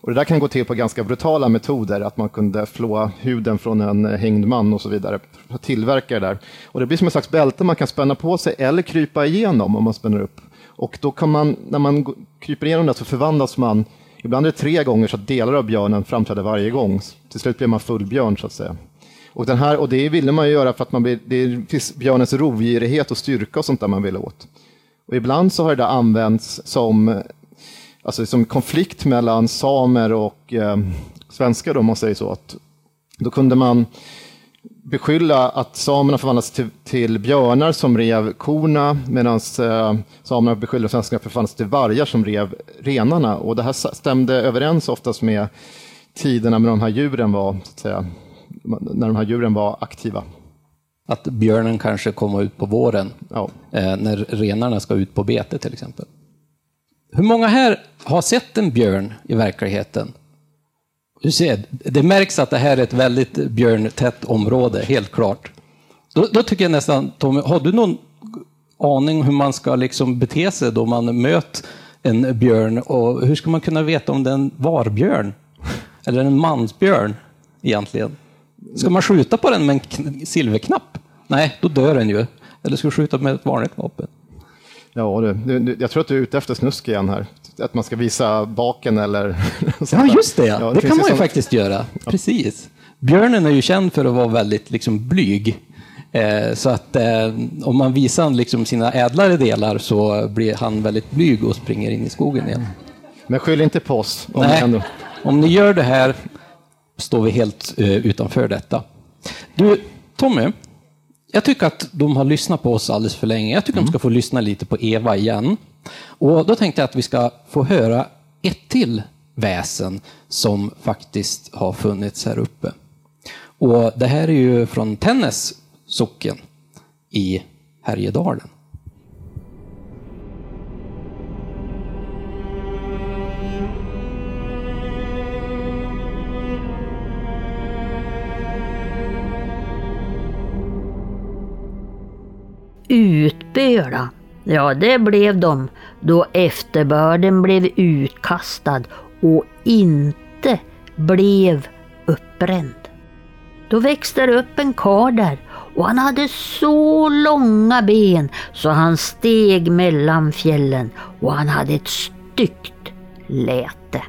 Och det där kan gå till på ganska brutala metoder, att man kunde flå huden från en hängd man och så vidare. Tillverka det där. Och det blir som en slags bälte man kan spänna på sig eller krypa igenom om man spänner upp. Och då kan man, när man kryper igenom det så förvandlas man, ibland är det tre gånger så att delar av björnen framträder varje gång. Till slut blir man full björn så att säga. Och, den här, och det ville man ju göra för att man det är björnens rovgirighet och styrka och sånt där man vill åt. Och ibland så har det använts som alltså som konflikt mellan samer och eh, svenskar, om man säger så. Att då kunde man beskylla att samerna förvandlades till, till björnar som rev korna medan eh, samerna beskyllde svenskarna för att förvandlas till vargar som rev renarna. Och det här stämde överens oftast med tiderna när de här djuren var, så att säga, när de här djuren var aktiva. Att björnen kanske kommer ut på våren, ja. eh, när renarna ska ut på bete till exempel. Hur många här har sett en björn i verkligheten? Du ser, det märks att det här är ett väldigt björntätt område, helt klart. Då, då tycker jag nästan, Tommy, har du någon aning hur man ska liksom bete sig då man möter en björn? Och hur ska man kunna veta om det är en varbjörn? Eller en mansbjörn egentligen? Ska man skjuta på den med en silverknapp? Nej, då dör den ju. Eller ska du skjuta med ett vanligt vapen? Ja, du, du, jag tror att du är ute efter snusk igen här. Att man ska visa baken eller... ja, just det. Ja. ja det, det kan man ju faktiskt göra. Precis. Björnen är ju känd för att vara väldigt liksom, blyg. Eh, så att eh, om man visar liksom, sina ädlare delar så blir han väldigt blyg och springer in i skogen igen. Men skyll inte på oss. Om, Nej, ändå... om ni gör det här står vi helt eh, utanför detta. Du, Tommy, jag tycker att de har lyssnat på oss alldeles för länge. Jag tycker mm. de ska få lyssna lite på Eva igen. Och då tänkte jag att vi ska få höra ett till väsen som faktiskt har funnits här uppe. Och det här är ju från Tännäs socken i Härjedalen. Utböla, ja det blev de då efterbörden blev utkastad och inte blev uppbränd. Då växte det upp en karl där och han hade så långa ben så han steg mellan fjällen och han hade ett styggt läte.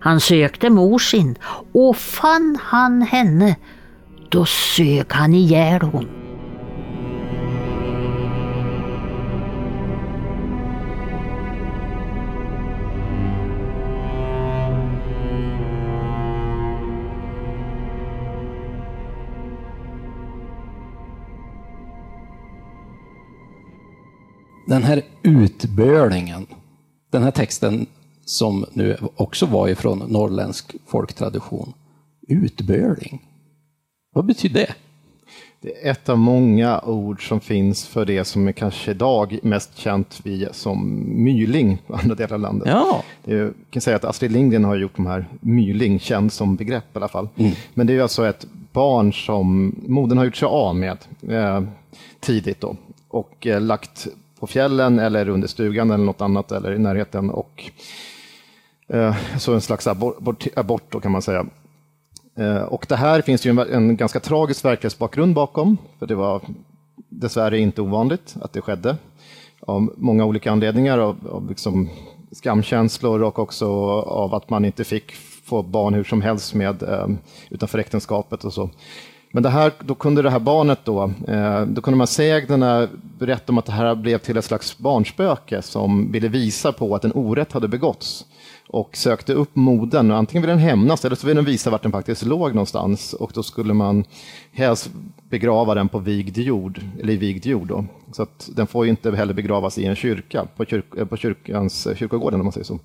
Han sökte mor sin och fann han henne då sög han ihjäl hon. Den här utbölingen, den här texten som nu också var ifrån norrländsk folktradition. Utböling, vad betyder det? Det är ett av många ord som finns för det som är kanske idag mest känt vi som myling på andra delar av landet. Ja. Det är, jag kan säga att Astrid Lindgren har gjort de här myling känd som begrepp i alla fall. Mm. Men det är alltså ett barn som modern har gjort sig av med eh, tidigt då och eh, lagt på fjällen eller under stugan eller något annat eller i närheten och eh, så en slags abort, abort, då kan man säga. Eh, Och det här finns ju en, en ganska tragisk verklighetsbakgrund bakom, för det var dessvärre inte ovanligt att det skedde av många olika anledningar, av, av liksom skamkänslor och också av att man inte fick få barn hur som helst med eh, utanför äktenskapet och så. Men det här, då kunde det här barnet då, eh, då kunde man sägnerna berätta om att det här blev till ett slags barnspöke som ville visa på att en orätt hade begåtts och sökte upp modern. Och antingen ville den hämnas eller så ville den visa vart den faktiskt låg någonstans. Och då skulle man helst begrava den på vigd jord, eller i vigd jord. Då. Så att den får ju inte heller begravas i en kyrka, på, kyrk, eh, på kyrkans, kyrkogården om man säger så.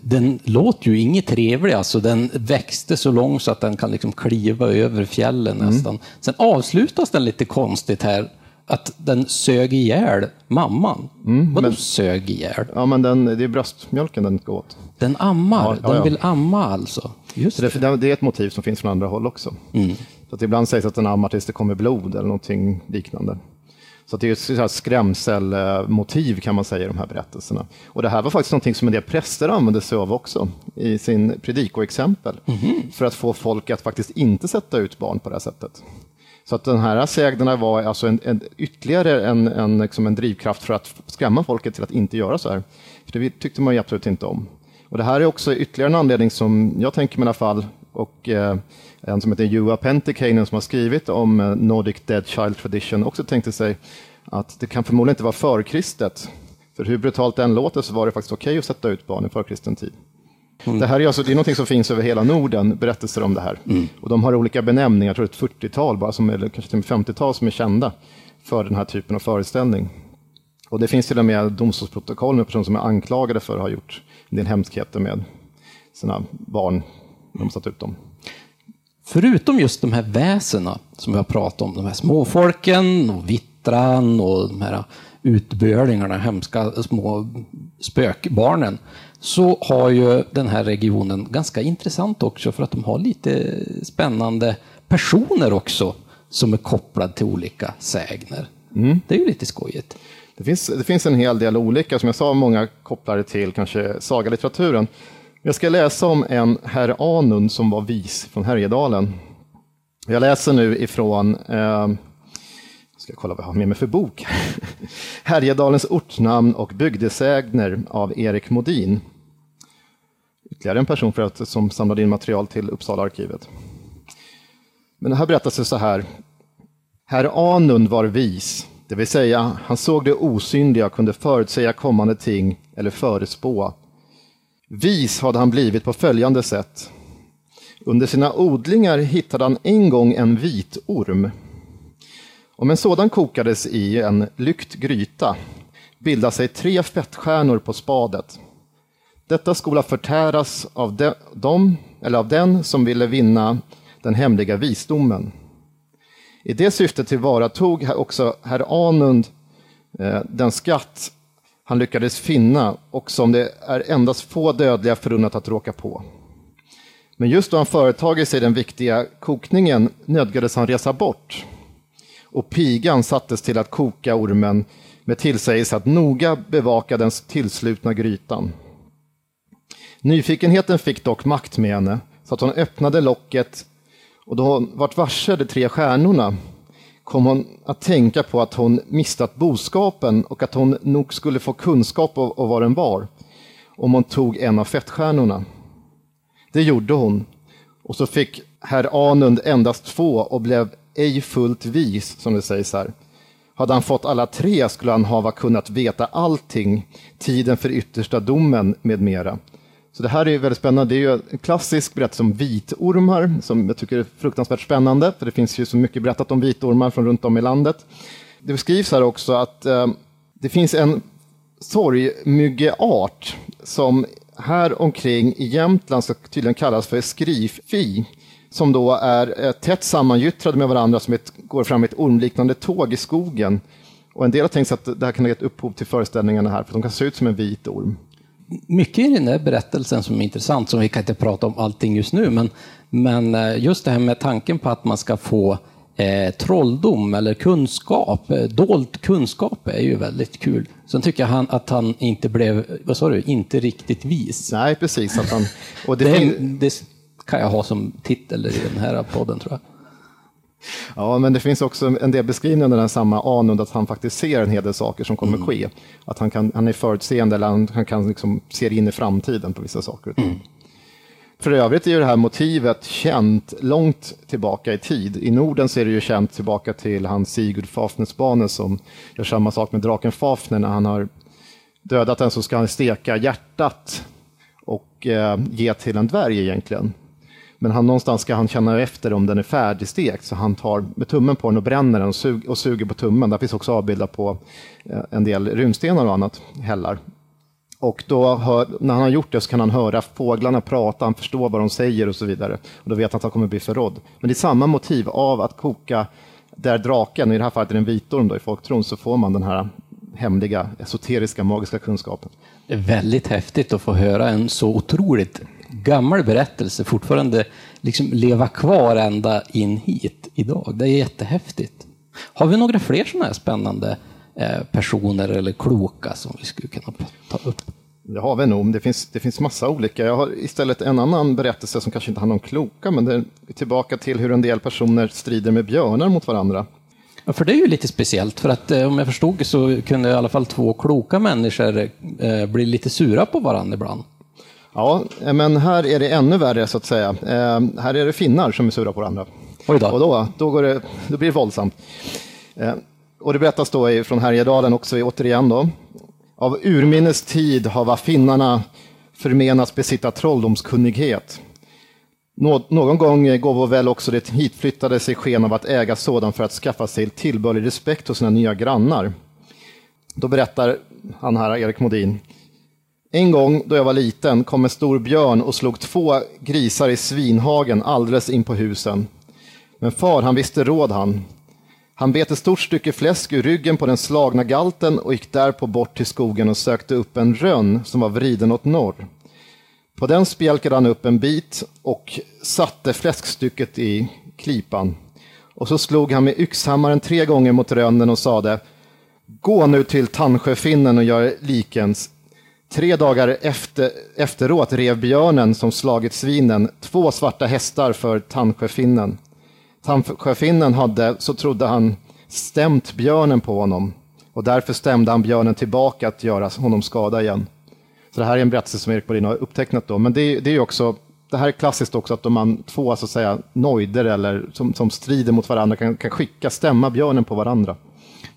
Den låter ju inget trevlig, alltså. den växte så långt så att den kan liksom kliva över fjällen nästan. Sen avslutas den lite konstigt här, att den sög ihjäl mamman. Vadå sög ihjäl? Ja, men den, det är bröstmjölken den ska åt. Den ammar, Ja, ja, den ja. vill amma alltså. Just det. det, det är ett motiv som finns från andra håll också. Så att ibland sägs att den ammar tills det kommer blod eller någonting liknande. Så det är ett skrämselmotiv kan man säga i de här berättelserna. Och det här var faktiskt någonting som en del präster använde sig av också i sin predikoexempel. För att få folk att faktiskt inte sätta ut barn på det här sättet. Så att den här sägnerna var alltså en, en, ytterligare en, en, liksom en drivkraft för att skrämma folket till att inte göra så här. För det tyckte man ju absolut inte om. Och det här är också ytterligare en anledning som jag tänker mig i alla fall, och eh, en som heter Juha Pentikainen som har skrivit om eh, Nordic Dead Child Tradition också tänkte sig att det kan förmodligen inte vara förkristet. För hur brutalt den låter så var det faktiskt okej att sätta ut barn i förkristen tid. Det här är, alltså, det är något som finns över hela Norden, berättelser om det här. Och de har olika benämningar, jag tror ett 40-tal, bara som, eller kanske till och med 50-tal som är kända för den här typen av föreställning. Och det finns till och med domstolsprotokoll med personer som är anklagade för att ha gjort en del hemskheter med sina barn när de satt ut dem. Förutom just de här väsena som vi har pratat om, de här småfolken och vittran och de här utbölingarna, hemska små spökbarnen, så har ju den här regionen ganska intressant också för att de har lite spännande personer också som är kopplade till olika sägner. Det är ju lite skojigt. Det finns, det finns en hel del olika, som jag sa, många kopplade till kanske sagalitteraturen. Jag ska läsa om en herr Anund som var vis från Härjedalen. Jag läser nu ifrån, eh, ska kolla vad jag har med mig för bok. Härjedalens ortnamn och bygdesägner av Erik Modin. Ytterligare en person för att, som samlade in material till Uppsalaarkivet. Men det här berättas det så här. Herr Anund var vis, det vill säga han såg det osynliga och kunde förutsäga kommande ting eller förespå. Vis hade han blivit på följande sätt. Under sina odlingar hittade han en gång en vitorm. Om en sådan kokades i en lykt gryta bildade sig tre fettstjärnor på spadet. Detta skola förtäras av de, dem, eller av den som ville vinna den hemliga visdomen. I det syftet tillvaratog också herr Anund eh, den skatt han lyckades finna och som det är endast få dödliga förunnat att råka på. Men just då han företagit sig den viktiga kokningen nödgades han resa bort och pigan sattes till att koka ormen med tillsägelse att noga bevaka den tillslutna grytan. Nyfikenheten fick dock makt med henne så att hon öppnade locket och då hon vart varse de tre stjärnorna kom hon att tänka på att hon mistat boskapen och att hon nog skulle få kunskap av, av vad den var om hon tog en av fettstjärnorna. Det gjorde hon och så fick herr Anund endast två och blev ej fullt vis, som det sägs här. Hade han fått alla tre skulle han hava kunnat veta allting, tiden för yttersta domen med mera. Så det här är väldigt spännande. Det är ju en klassisk berättelse om vitormar som jag tycker är fruktansvärt spännande, för det finns ju så mycket berättat om vitormar från runt om i landet. Det beskrivs här också att eh, det finns en sorgmyggeart som här omkring i Jämtland ska tydligen kallas för skrifi som då är eh, tätt sammangyttrade med varandra som ett, går fram i ett ormliknande tåg i skogen. Och en del har tänkt sig att det här kan ha gett upphov till föreställningarna här, för de kan se ut som en vit orm. Mycket i den där berättelsen som är intressant, som vi kan inte prata om allting just nu, men, men eh, just det här med tanken på att man ska få eh, trolldom eller kunskap, eh, dold kunskap är ju väldigt kul. Sen tycker jag han, att han inte blev, vad sa du, inte riktigt vis. Nej, precis. Att han, och det, det, det kan jag ha som titel i den här podden tror jag. Ja, men det finns också en del beskrivningar under den samma Anund, att han faktiskt ser en hel del saker som kommer mm. ske. Att han, kan, han är förutseende, eller han, han kan liksom se in i framtiden på vissa saker. Mm. För övrigt är ju det här motivet känt långt tillbaka i tid. I Norden så är det ju känt tillbaka till han Sigurd Fafnersbane som gör samma sak med draken Fafner när han har dödat den så ska han steka hjärtat och eh, ge till en dvärg egentligen. Men han, någonstans ska han känna efter om den är färdigstekt, så han tar med tummen på den och bränner den och, sug, och suger på tummen. Där finns också avbildat på eh, en del runstenar och annat, hällar. Och då hör, när han har gjort det så kan han höra fåglarna prata, han förstår vad de säger och så vidare. Och då vet han att han kommer bli förrådd. Men det är samma motiv av att koka där draken, i det här fallet är det en vitorm då, i folktron, så får man den här hemliga, esoteriska, magiska kunskapen. Det är väldigt häftigt att få höra en så otroligt gammal berättelse fortfarande liksom leva kvar ända in hit idag. Det är jättehäftigt. Har vi några fler sådana här spännande eh, personer eller kloka som vi skulle kunna ta upp? Det har vi nog. Det finns, det finns massa olika. Jag har istället en annan berättelse som kanske inte handlar om kloka, men det är tillbaka till hur en del personer strider med björnar mot varandra. Ja, för det är ju lite speciellt, för att eh, om jag förstod så kunde i alla fall två kloka människor eh, bli lite sura på varandra ibland. Ja, men här är det ännu värre så att säga. Eh, här är det finnar som är sura på varandra. Oj då. Och då, då, går det, då blir det våldsamt. Eh, och det berättas då från Härjedalen också återigen då. Av urminnes tid har finnarna förmenats besitta trolldomskunnighet. Nå någon gång gåvo väl också det hitflyttade sig sken av att äga sådan för att skaffa sig tillbörlig respekt hos sina nya grannar. Då berättar han här, Erik Modin, en gång då jag var liten kom en stor björn och slog två grisar i svinhagen alldeles in på husen. Men far, han visste råd han. Han bet ett stort stycke fläsk ur ryggen på den slagna galten och gick därpå bort till skogen och sökte upp en rönn som var vriden åt norr. På den spjälkade han upp en bit och satte fläskstycket i klipan. Och så slog han med yxhammaren tre gånger mot rönnen och sade Gå nu till Tandsjöfinnen och gör likens Tre dagar efter, efteråt rev björnen som slagit svinen två svarta hästar för Tandsjöfinnen. Tandsjöfinnen hade, så trodde han, stämt björnen på honom och därför stämde han björnen tillbaka att göra honom skada igen. Så det här är en berättelse som Erik Bodin har upptecknat då, men det, det är också det här är klassiskt också att om man två så att säga nojder eller som, som strider mot varandra kan, kan skicka, stämma björnen på varandra.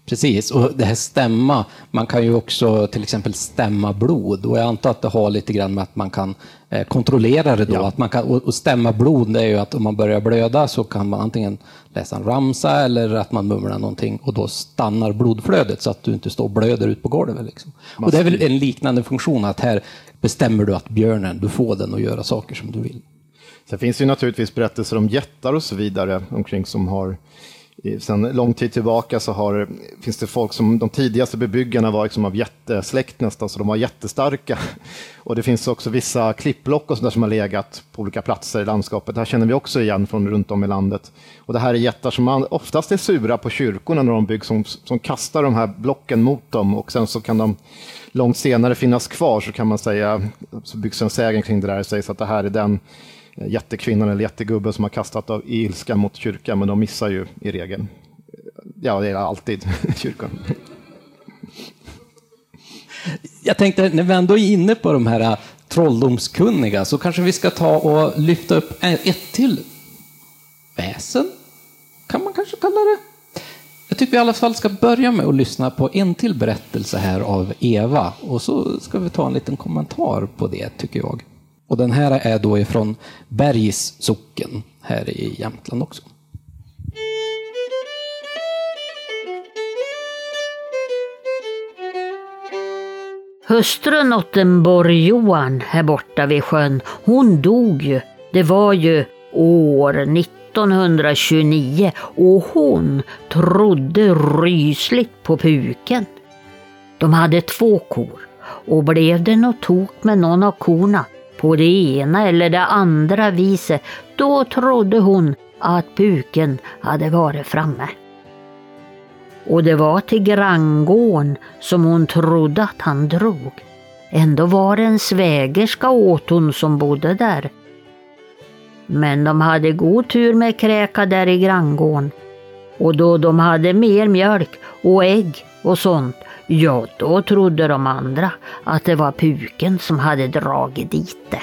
Precis, och det här stämma, man kan ju också till exempel stämma blod och jag antar att det har lite grann med att man kan eh, kontrollera det då. Ja. Att man kan, och, stämma blod, det är ju att om man börjar blöda så kan man antingen läsa en ramsa eller att man mumlar någonting och då stannar blodflödet så att du inte står och blöder ut på golvet. Liksom. Och det är väl en liknande funktion att här bestämmer du att björnen, du får den att göra saker som du vill. Sen finns det ju naturligtvis berättelser om jättar och så vidare omkring som har Sen lång tid tillbaka så har, finns det folk som, de tidigaste bebyggarna var liksom av jättesläkt nästan, så de var jättestarka. Och det finns också vissa klippblock och sådär som har legat på olika platser i landskapet. Det här känner vi också igen från runt om i landet. Och det här är jättar som man oftast är sura på kyrkorna när de byggs, som, som kastar de här blocken mot dem och sen så kan de långt senare finnas kvar så kan man säga, så byggs en sägen kring det där och sägs att det här är den Eh, jättekvinnan eller jättegubben som har kastat av ilska mot kyrkan, men de missar ju i regel. Ja, det är alltid kyrkan. Jag tänkte, när vi ändå är inne på de här äh, trolldomskunniga, så kanske vi ska ta och lyfta upp ett till väsen, kan man kanske kalla det. Jag tycker vi i alla fall ska börja med att lyssna på en till berättelse här av Eva och så ska vi ta en liten kommentar på det tycker jag. Och den här är då ifrån Bergs socken här i Jämtland också. Hustrun Ottenborg-Johan, här borta vid sjön, hon dog ju. Det var ju år 1929 och hon trodde rysligt på puken. De hade två kor och blev det något tok med någon av korna på det ena eller det andra viset, då trodde hon att puken hade varit framme. Och det var till granngården som hon trodde att han drog. Ändå var det en svägerska åt hon som bodde där. Men de hade god tur med kräka där i granngården. Och då de hade mer mjölk och ägg och sånt, ja då trodde de andra att det var puken som hade dragit dit det.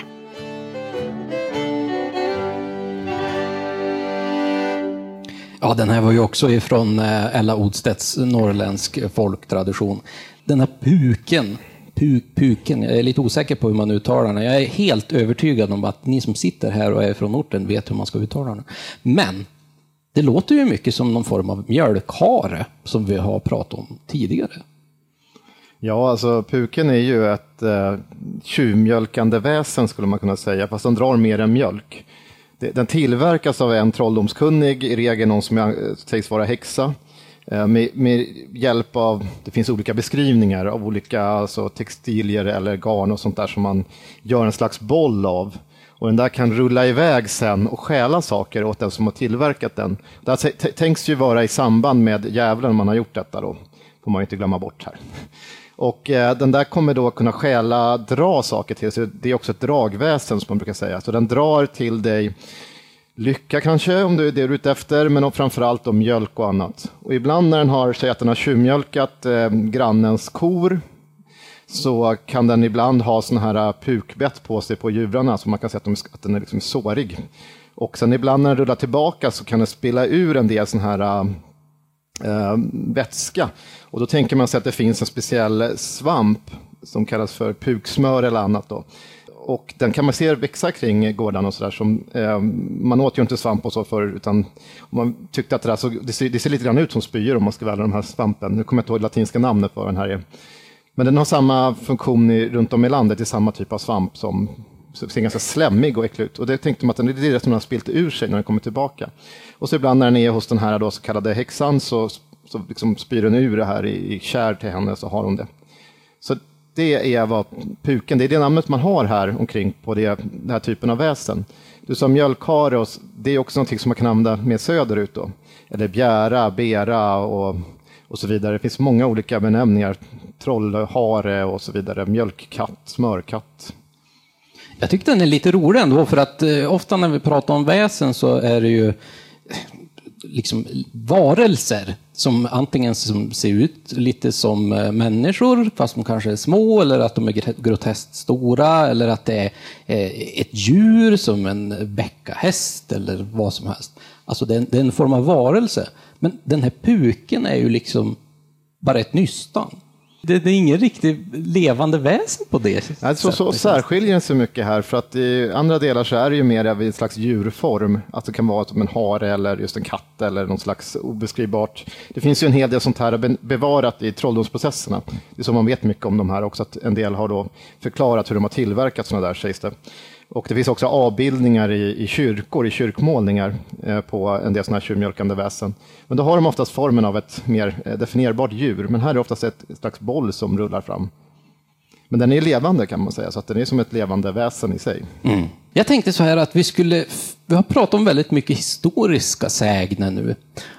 Ja, den här var ju också ifrån eh, Ella Odstedts norrländsk folktradition. Den här puken, puk, puken, jag är lite osäker på hur man uttalar den. Jag är helt övertygad om att ni som sitter här och är från orten vet hur man ska uttala den. Men det låter ju mycket som någon form av mjölkhare som vi har pratat om tidigare. Ja, alltså puken är ju ett eh, tjuvmjölkande väsen skulle man kunna säga, fast den drar mer än mjölk. Den tillverkas av en trolldomskunnig, i regel någon som eh, sägs vara häxa. Eh, med, med, hjälp av, det finns olika beskrivningar av olika alltså, textilier eller garn och sånt där som man gör en slags boll av. Och den där kan rulla iväg sen och stjäla saker åt den som har tillverkat den. Det här tänks ju vara i samband med djävulen man har gjort detta då, får man inte glömma bort här. Och eh, den där kommer då kunna stjäla, dra saker till sig. Det är också ett dragväsen som man brukar säga. Så den drar till dig lycka kanske, om det är det du är ute efter, men framförallt om mjölk och annat. Och ibland när den har, säg att den har tjuvmjölkat eh, grannens kor, så kan den ibland ha sådana här eh, pukbett på sig på djurarna, så man kan säga att, de, att den är liksom sårig. Och sen ibland när den rullar tillbaka så kan den spilla ur en del sådana här eh, eh, vätska. Och då tänker man sig att det finns en speciell svamp som kallas för puksmör eller annat. Då. Och den kan man se växa kring gårdarna och sådär. Eh, man åt ju inte svamp och så förr, utan man tyckte att det, där så, det, ser, det ser lite grann ut som spyor om man ska välja de här svampen. Nu kommer jag inte ihåg det latinska namnet för den här. Men den har samma funktion i, runt om i landet i samma typ av svamp som ser ganska slemmig och äcklig ut. Och det tänkte man att det är det som den har spilt ur sig när den kommer tillbaka. Och så ibland när den är hos den här då, så kallade häxan så, så liksom spyr den ur det här i, i kär till henne så har hon det. Så det är vad puken, det är det namnet man har här omkring på det, den här typen av väsen. Du sa mjölkhare, det är också någonting som man kan använda mer söderut då. Eller bjära, bera och, och så vidare. Det finns många olika benämningar. Trollhare och så vidare. Mjölkkatt, smörkatt. Jag tyckte den är lite rolig ändå, för att eh, ofta när vi pratar om väsen så är det ju liksom varelser som antingen som ser ut lite som eh, människor, fast de kanske är små, eller att de är groteskt stora, eller att det är eh, ett djur som en bäckahäst eller vad som helst. Alltså det är, en, det är en form av varelse. Men den här puken är ju liksom bara ett nystan. Det, det är ingen riktigt levande väsen på det Nej, så, så särskiljer sig mycket här, för att i andra delar så är det ju mer av en slags djurform. Att det kan vara som en hare eller just en katt eller någon slags obeskrivbart. Det finns ju en hel del sånt här bevarat i trolldomsprocesserna. Det är så man vet mycket om de här också, att en del har då förklarat hur de har tillverkat sådana där, sägs det. Och det finns också avbildningar i, i kyrkor, i kyrkmålningar eh, på en del sådana här tjurmjölkande väsen. Men då har de oftast formen av ett mer eh, definierbart djur, men här är det oftast ett slags boll som rullar fram. Men den är levande kan man säga, så att den är som ett levande väsen i sig. Mm. Jag tänkte så här att vi skulle, vi har pratat om väldigt mycket historiska sägner nu.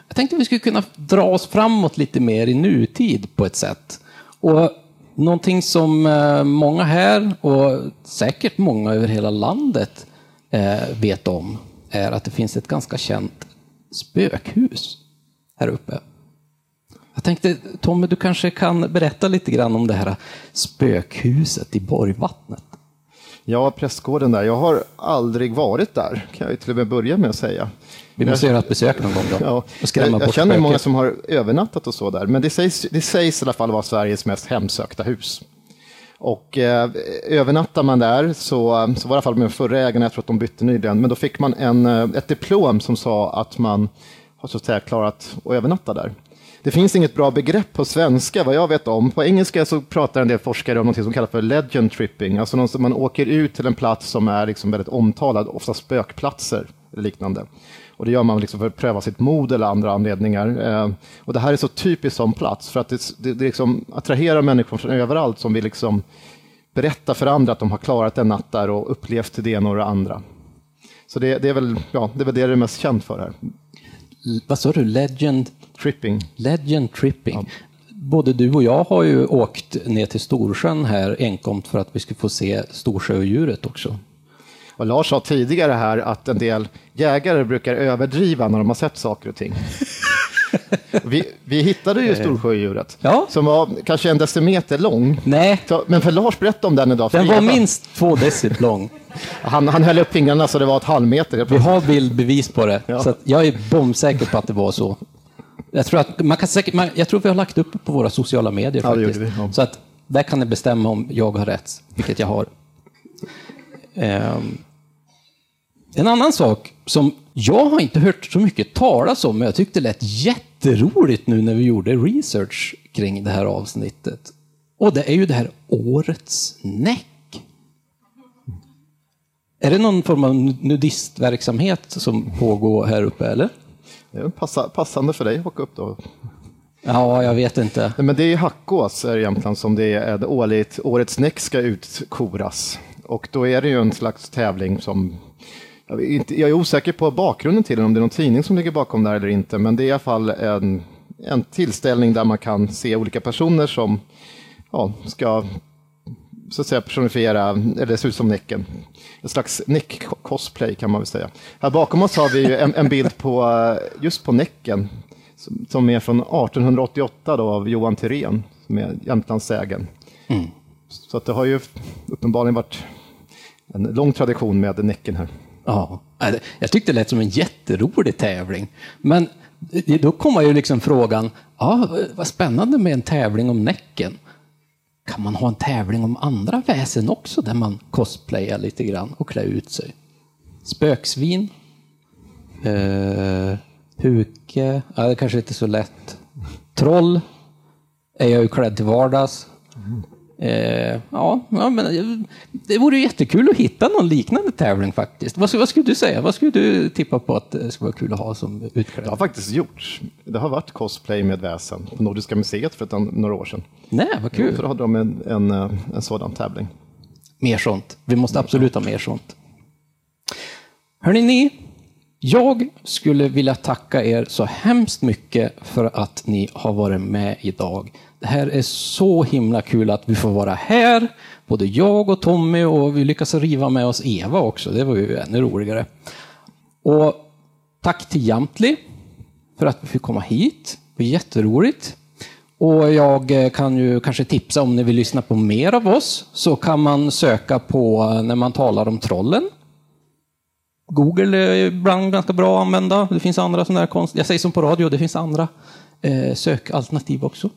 Jag tänkte att vi skulle kunna dra oss framåt lite mer i nutid på ett sätt. Och Någonting som eh, många här och säkert många över hela landet eh, vet om är att det finns ett ganska känt spökhus här uppe. Jag tänkte, Tommy, du kanske kan berätta lite grann om det här spökhuset i Borgvattnet? Ja, prästgården där. Jag har aldrig varit där, kan jag till och med börja med att säga. Vi måste göra ett besök någon gång då. Ja, och skrämma jag, jag bort känner spöket. många som har övernattat och så där, men det sägs, det sägs i alla fall vara Sveriges mest hemsökta hus. Och eh, övernattar man där så, så var det i alla fall med förra ägarna, jag tror att de bytte nyligen, men då fick man en, eh, ett diplom som sa att man har så att säga klarat att övernatta där. Det finns inget bra begrepp på svenska vad jag vet om. På engelska så pratar en del forskare om något som kallas för legend tripping, alltså någon som man åker ut till en plats som är liksom väldigt omtalad, ofta spökplatser eller liknande. Och det gör man liksom för att pröva sitt mod eller andra anledningar. Eh, och det här är så typiskt som plats, för att det, det, det liksom attraherar människor från överallt som vill liksom berätta för andra att de har klarat en natt där och upplevt det ena och det andra. Så det, det, är väl, ja, det är väl det det är mest känt för här. Vad sa du? Legend, Tripping. legend tripping. Både du och jag har ju åkt ner till Storsjön här enkomt för att vi skulle få se Storsjöodjuret också. Och Lars sa tidigare här att en del jägare brukar överdriva när de har sett saker och ting. Vi, vi hittade ju Storsjöodjuret, Ja. som var kanske en decimeter lång. Nej, Så, men för Lars berättade om den idag. den var minst två decit lång. Han, han höll upp fingrarna så det var ett halvmeter. Vi har bildbevis på det, Ja. så att jag är bombsäker på att det var så. Jag tror, att man kan säkert, man, jag tror vi har lagt upp på våra sociala medier Ja, faktiskt. vi, ja. Så att där kan ni bestämma om jag har rätt, vilket jag har. Ehm, en annan sak som jag har inte hört så mycket talas om, men jag tyckte det lät jätteroligt nu när vi gjorde research kring det här avsnittet. Och det är ju det här årets näck. Är det någon form av nudistverksamhet som pågår här uppe, eller? Det är passa, passande för dig att åka upp då. Ja, jag vet inte. Nej, men det är i Hackås Jämtland som det är det årligt, årets näck ska utkoras. Och då är det ju en slags tävling som jag, inte, jag är osäker på bakgrunden till den, om det är någon tidning som ligger bakom där eller inte, men det är i alla fall en, en tillställning där man kan se olika personer som ja, ska så att säga personifiera, eller se ut som Näcken. En slags Näck-cosplay kan man väl säga. Här bakom oss har vi en, en bild på just på Näcken som, som är från 1888 då, av Johan Thyrén, som är Jämtlandssägen. Så att det har ju uppenbarligen varit en lång tradition med Näcken här. Ja, jag tyckte det lät som en jätterolig tävling. Men då kommer ju liksom frågan, ja, vad spännande med en tävling om Näcken. Kan man ha en tävling om andra väsen också, där man cosplayar lite grann och klär ut sig? Spöksvin? Eh, huke? Ja, det kanske inte är så lätt. Troll? Är jag ju klädd till vardags. Mm. Eh, ja, ja, men eh, det vore ju jättekul att hitta någon liknande tävling faktiskt. Vad, skulle- vad skulle du säga? Vad skulle du tippa på att det skulle vara kul att ha som Det har utklädd? faktiskt gjorts. Det har varit cosplay med väsen på Nordiska museet för ett, några år sedan. Nej, vad kul. Så då hade de en, en, eh, en sådan tävling. Mer sånt. Vi måste absolut ha mer sånt. Hörrni ni, jag skulle vilja tacka er så hemskt mycket för att ni har varit med idag. Det här är så himla kul att vi får vara här, både jag och Tommy och vi lyckas riva med oss Eva också. Det var ju ännu roligare. Och tack till Jamtli för att vi fick komma hit. Det var jätteroligt. Och jag eh, kan ju kanske tipsa om ni vill lyssna på mer av oss så kan man söka på eh, när man talar om trollen. Google är ibland ganska bra att använda. Det finns andra sådana här konst... Jag säger som på radio, det finns andra eh, sökalternativ också.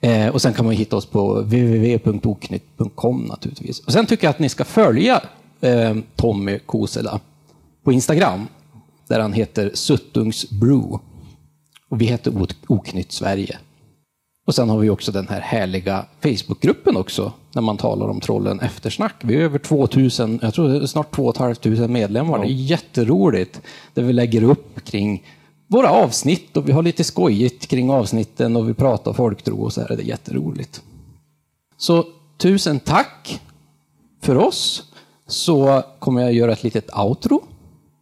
Eh, och sen kan man hitta oss på www.oknytt.com naturligtvis. Och sen tycker jag att ni ska följa eh, Tommy Kosela på Instagram, där han heter Suttungsbrew. Och vi heter Oknytt Sverige. Och sen har vi också den här härliga Facebookgruppen också, när man talar om trollen eftersnack. Vi är över 2000, jag tror snart 2 500 medlemmar. Det är jätteroligt, där vi lägger upp kring våra avsnitt och vi har lite skojigt kring avsnitten och vi pratar folktro och så här. Det är jätteroligt. Så tusen tack för oss. Så kommer jag göra ett litet outro,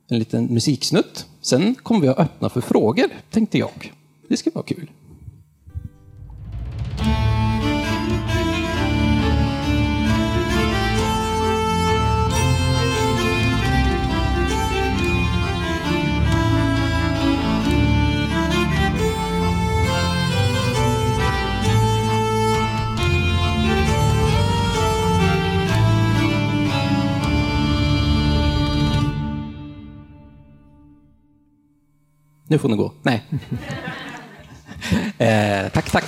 en liten musiksnutt. Sen kommer vi att öppna för frågor, tänkte jag. Det ska vara kul. Nu får ni gå. Nej. eh, tack, tack.